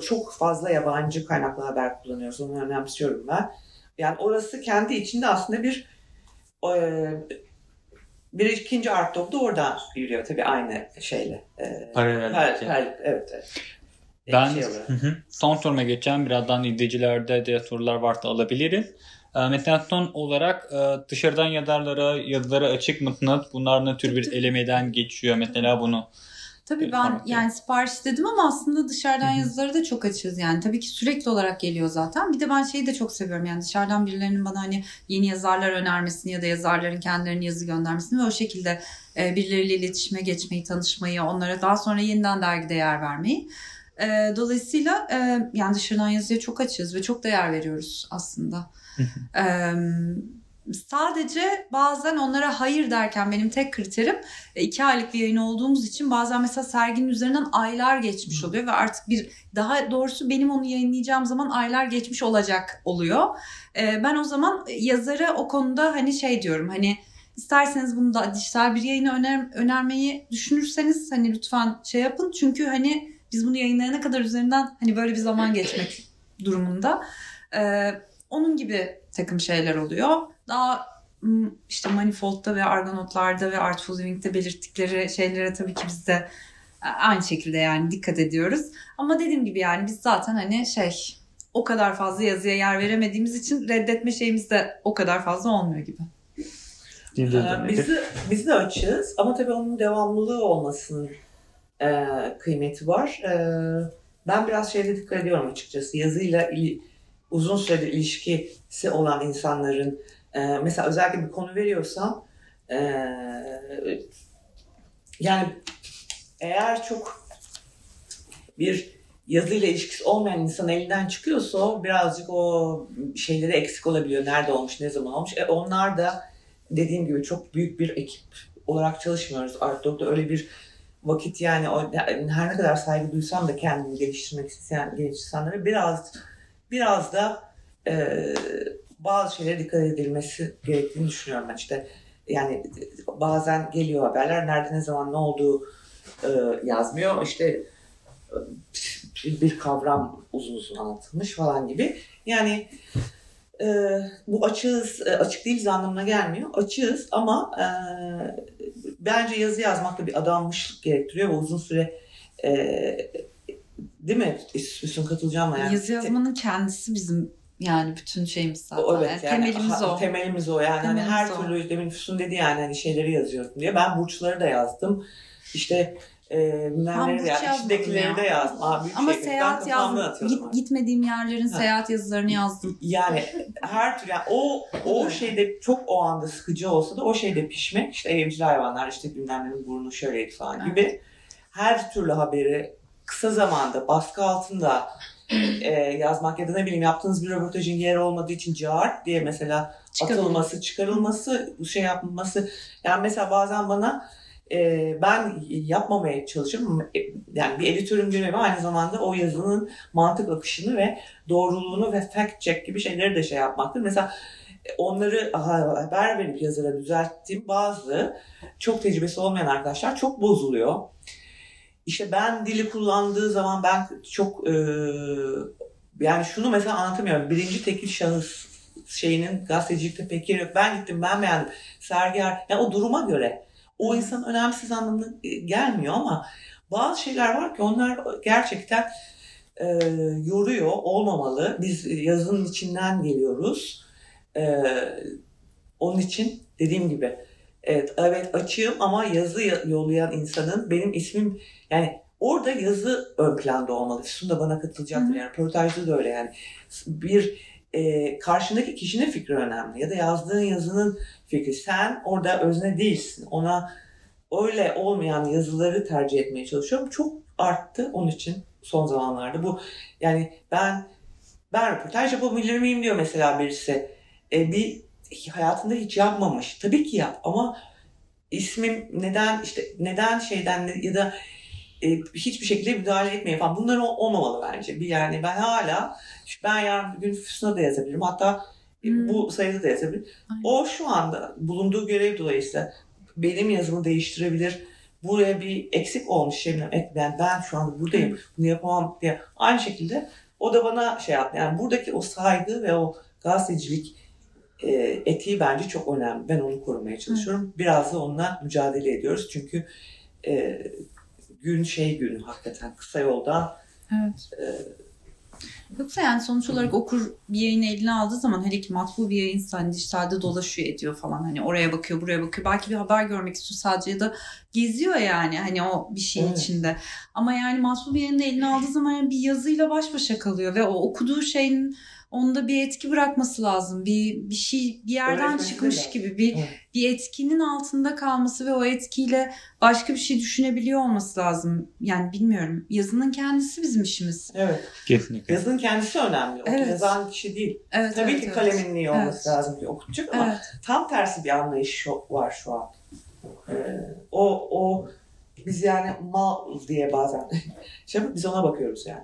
çok fazla yabancı kaynaklı haber kullanıyoruz. Onu önemsiyorum ben. Yani orası kendi içinde aslında bir e, bir ikinci art dog da oradan yürüyor tabii aynı şeyle. E, Paralel. per- per- evet, evet. Ben Şey olarak. Hı hı. son soruma geçeceğim. Birazdan izleyicilerde de sorular varsa alabilirim. E, Mesela son olarak e, dışarıdan yazarlara yazılara açık mısınız? Bunlar ne tür bir elemeden geçiyor mesela bunu? Tabii ben yani sipariş dedim ama aslında dışarıdan Hı hı. yazıları da çok açığız yani. Tabii ki sürekli olarak geliyor zaten. Bir de ben şeyi de çok seviyorum yani dışarıdan birilerinin bana hani yeni yazarlar önermesini ya da yazarların kendilerinin yazı göndermesini ve o şekilde e, birileriyle iletişime geçmeyi, tanışmayı, onlara daha sonra yeniden dergide yer vermeyi. E, dolayısıyla e, yani dışarıdan yazıya çok açığız ve çok değer veriyoruz aslında. E, sadece bazen onlara hayır derken benim tek kriterim e, iki aylık bir yayın olduğumuz için bazen mesela serginin üzerinden aylar geçmiş oluyor ve artık bir daha doğrusu benim onu yayınlayacağım zaman aylar geçmiş olacak oluyor. E, ben o zaman yazara o konuda hani şey diyorum hani isterseniz bunu da dijital bir yayına öner, önermeyi düşünürseniz hani lütfen şey yapın çünkü hani biz bunu yayınlayana kadar üzerinden hani böyle bir zaman geçmek [clears throat] durumunda. E, onun gibi takım şeyler oluyor. Daha işte Manifold'da ve Argonaut'larda ve Artful Living'de belirttikleri şeylere tabii ki biz de e, aynı şekilde yani dikkat ediyoruz. Ama dediğim gibi yani biz zaten hani şey o kadar fazla yazıya yer veremediğimiz için reddetme şeyimiz de o kadar fazla olmuyor gibi. Ee, Biz de, biz de açığız ama tabii onun devamlılığı olmasının e, kıymeti var. E, ben biraz şeyde dikkat ediyorum açıkçası. Yazıyla ili- uzun süredir ilişkisi olan insanların e, mesela özellikle bir konu veriyorsam e, yani eğer çok bir yazıyla ilişkisi olmayan insan elinden çıkıyorsa birazcık o şeyleri eksik olabiliyor. Nerede olmuş, ne zaman olmuş. E, onlar da dediğim gibi çok büyük bir ekip olarak çalışmıyoruz. Art Dog'da öyle bir vakit yani her ne kadar saygı duysam da kendini geliştirmek isteyen genç insanlara biraz biraz da e, bazı şeylere dikkat edilmesi gerektiğini düşünüyorum ben işte. Yani bazen geliyor haberler nerede ne zaman ne olduğu e, yazmıyor. İşte e, bir, kavram uzun uzun anlatılmış falan gibi. Yani e, bu açığız, e, açık değiliz anlamına gelmiyor. Açığız ama e, bence yazı yazmak da bir adanmışlık gerektiriyor ve uzun süre e, değil mi? Üstün katılacağım? Yani, Yazı yazmanın kendisi bizim yani bütün şeyimiz zaten. o, evet, Yani yani, temelimiz o. Temelimiz o yani. Temelimiz hani her o. türlü demin Füsun dedi yani hani şeyleri yazıyorum diye. Ben burçları da yazdım. İşte e, yazdım. yazmadım İçindekileri ya. de yazdım. Büyük Ama şey, seyahat yazdım. Git, gitmediğim yerlerin Ha. seyahat yazılarını yazdım. Yani her türlü yani o o şeyde çok o anda sıkıcı olsa da o şeyde pişmek işte evcil hayvanlar işte bilmem burnu şöyleydi falan gibi her türlü haberi kısa zamanda baskı altında e, yazmak ya da ne bileyim yaptığınız bir röportajın yeri olmadığı için cart diye mesela Çıkarılması. atılması, çıkarılması, şey yapılması. Yani mesela bazen bana e, ben yapmamaya çalışıyorum. E, Yani bir editörün görevi aynı zamanda o yazının mantık akışını ve doğruluğunu ve fact check gibi şeyleri de şey yapmaktır. Mesela e, onları ha- haber verip yazara düzelttiğim bazı çok tecrübesi olmayan arkadaşlar çok bozuluyor. İşte ben dili kullandığı zaman ben çok e, yani şunu mesela anlatamıyorum. Birinci tekil şahıs şeyinin gazetecilikte pek yeri yok. Ben gittim ben beğendim. Sergiyer yani o duruma göre o insan önemsiz anlamına e, gelmiyor ama bazı şeyler var ki onlar gerçekten e, yoruyor, olmamalı. Biz yazının içinden geliyoruz. E, onun için dediğim gibi evet, evet açığım ama yazı ya- yollayan insanın benim ismim yani orada yazı ön planda olmalı. Füsun da bana katılacaktır. Hı hı. Yani röportajda da öyle yani. Bir e, karşındaki kişinin fikri önemli ya da yazdığın yazının fikri. Sen orada özne değilsin. Ona öyle olmayan yazıları tercih etmeye çalışıyorum. Çok arttı onun için son zamanlarda. Bu yani ben ben röportaj yapabilir miyim diyor mesela birisi. E, bir hayatında hiç yapmamış. Tabii ki yap ama ismim neden işte neden şeyden ya da e, hiçbir şekilde müdahale etmeye falan. Bunlar ol- olmamalı bence. Bir yani ben hala ben yarın bir gün Füsun'a da yazabilirim. Hatta Hmm. bu sayıda da yazabilirim. Aynen. O şu anda bulunduğu görev dolayısıyla benim yazımı değiştirebilir buraya bir eksik olmuş. Evet, ben, ben şu anda buradayım. Bunu yapamam diye. Aynı şekilde o da bana şey yaptı. Yani buradaki o saygı ve o gazetecilik e, etiği bence çok önemli. Ben onu korumaya çalışıyorum. Biraz da onunla mücadele ediyoruz. Çünkü e, gün şey günü hakikaten kısa yolda Evet. e, Yoksa yani sonuç olarak okur bir yayını eline aldığı zaman hele ki matbu bir yayınsa hani dijitalde dolaşıyor ediyor falan hani oraya bakıyor buraya bakıyor belki bir haber görmek istiyor sadece ya da geziyor yani hani o bir şeyin Evet. içinde ama yani matbu bir yayını eline aldığı zaman yani bir yazıyla baş başa kalıyor ve o okuduğu şeyin onda bir etki bırakması lazım bir bir şey bir yerden Öğretmeninde çıkmış de. gibi bir Evet. bir etkinin altında kalması ve o etkiyle başka bir şey düşünebiliyor olması lazım yani bilmiyorum yazının kendisi bizim işimiz evet. Kesinlikle. Yazının kendisi önemli. O Evet. yazan kişi değil. evet Tabii evet, ki evet. kalemin iyi olması Evet. lazım ki okutacak ama evet tam tersi bir anlayış şu- var şu an. Ee, o o biz yani mal diye bazen [laughs] şey yapıp biz ona bakıyoruz yani.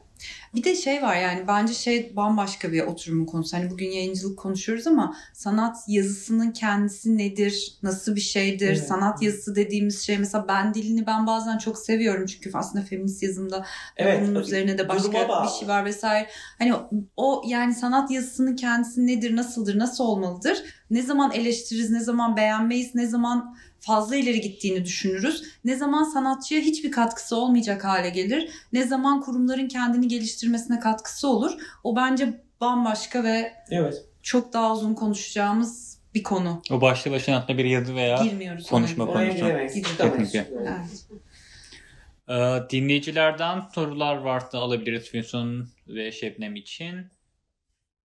Bir de şey var yani bence şey bambaşka bir oturumun konusu. Hani bugün yayıncılık konuşuyoruz ama sanat yazısının kendisi nedir? Nasıl bir şeydir? Evet. Sanat yazısı dediğimiz şey mesela ben dilini ben bazen çok seviyorum çünkü aslında feminist yazımda onun üzerine de başka bir şey var vesaire. Hani o yani sanat yazısının kendisi nedir? Nasıldır? Nasıl olmalıdır? Ne zaman eleştiririz? Ne zaman beğenmeyiz? Ne zaman fazla ileri gittiğini düşünürüz. Ne zaman sanatçıya hiçbir katkısı olmayacak hale gelir. Ne zaman kurumların kendini geliştirmesine katkısı olur. O bence bambaşka ve Evet. çok daha uzun konuşacağımız bir konu. O başlı başına hatta bir yazı veya Girmiyoruz. konuşma ona. Konusu. Kesinlikle. Evet. Ee, dinleyicilerden sorular varsa alabiliriz Füsun ve Şebnem için.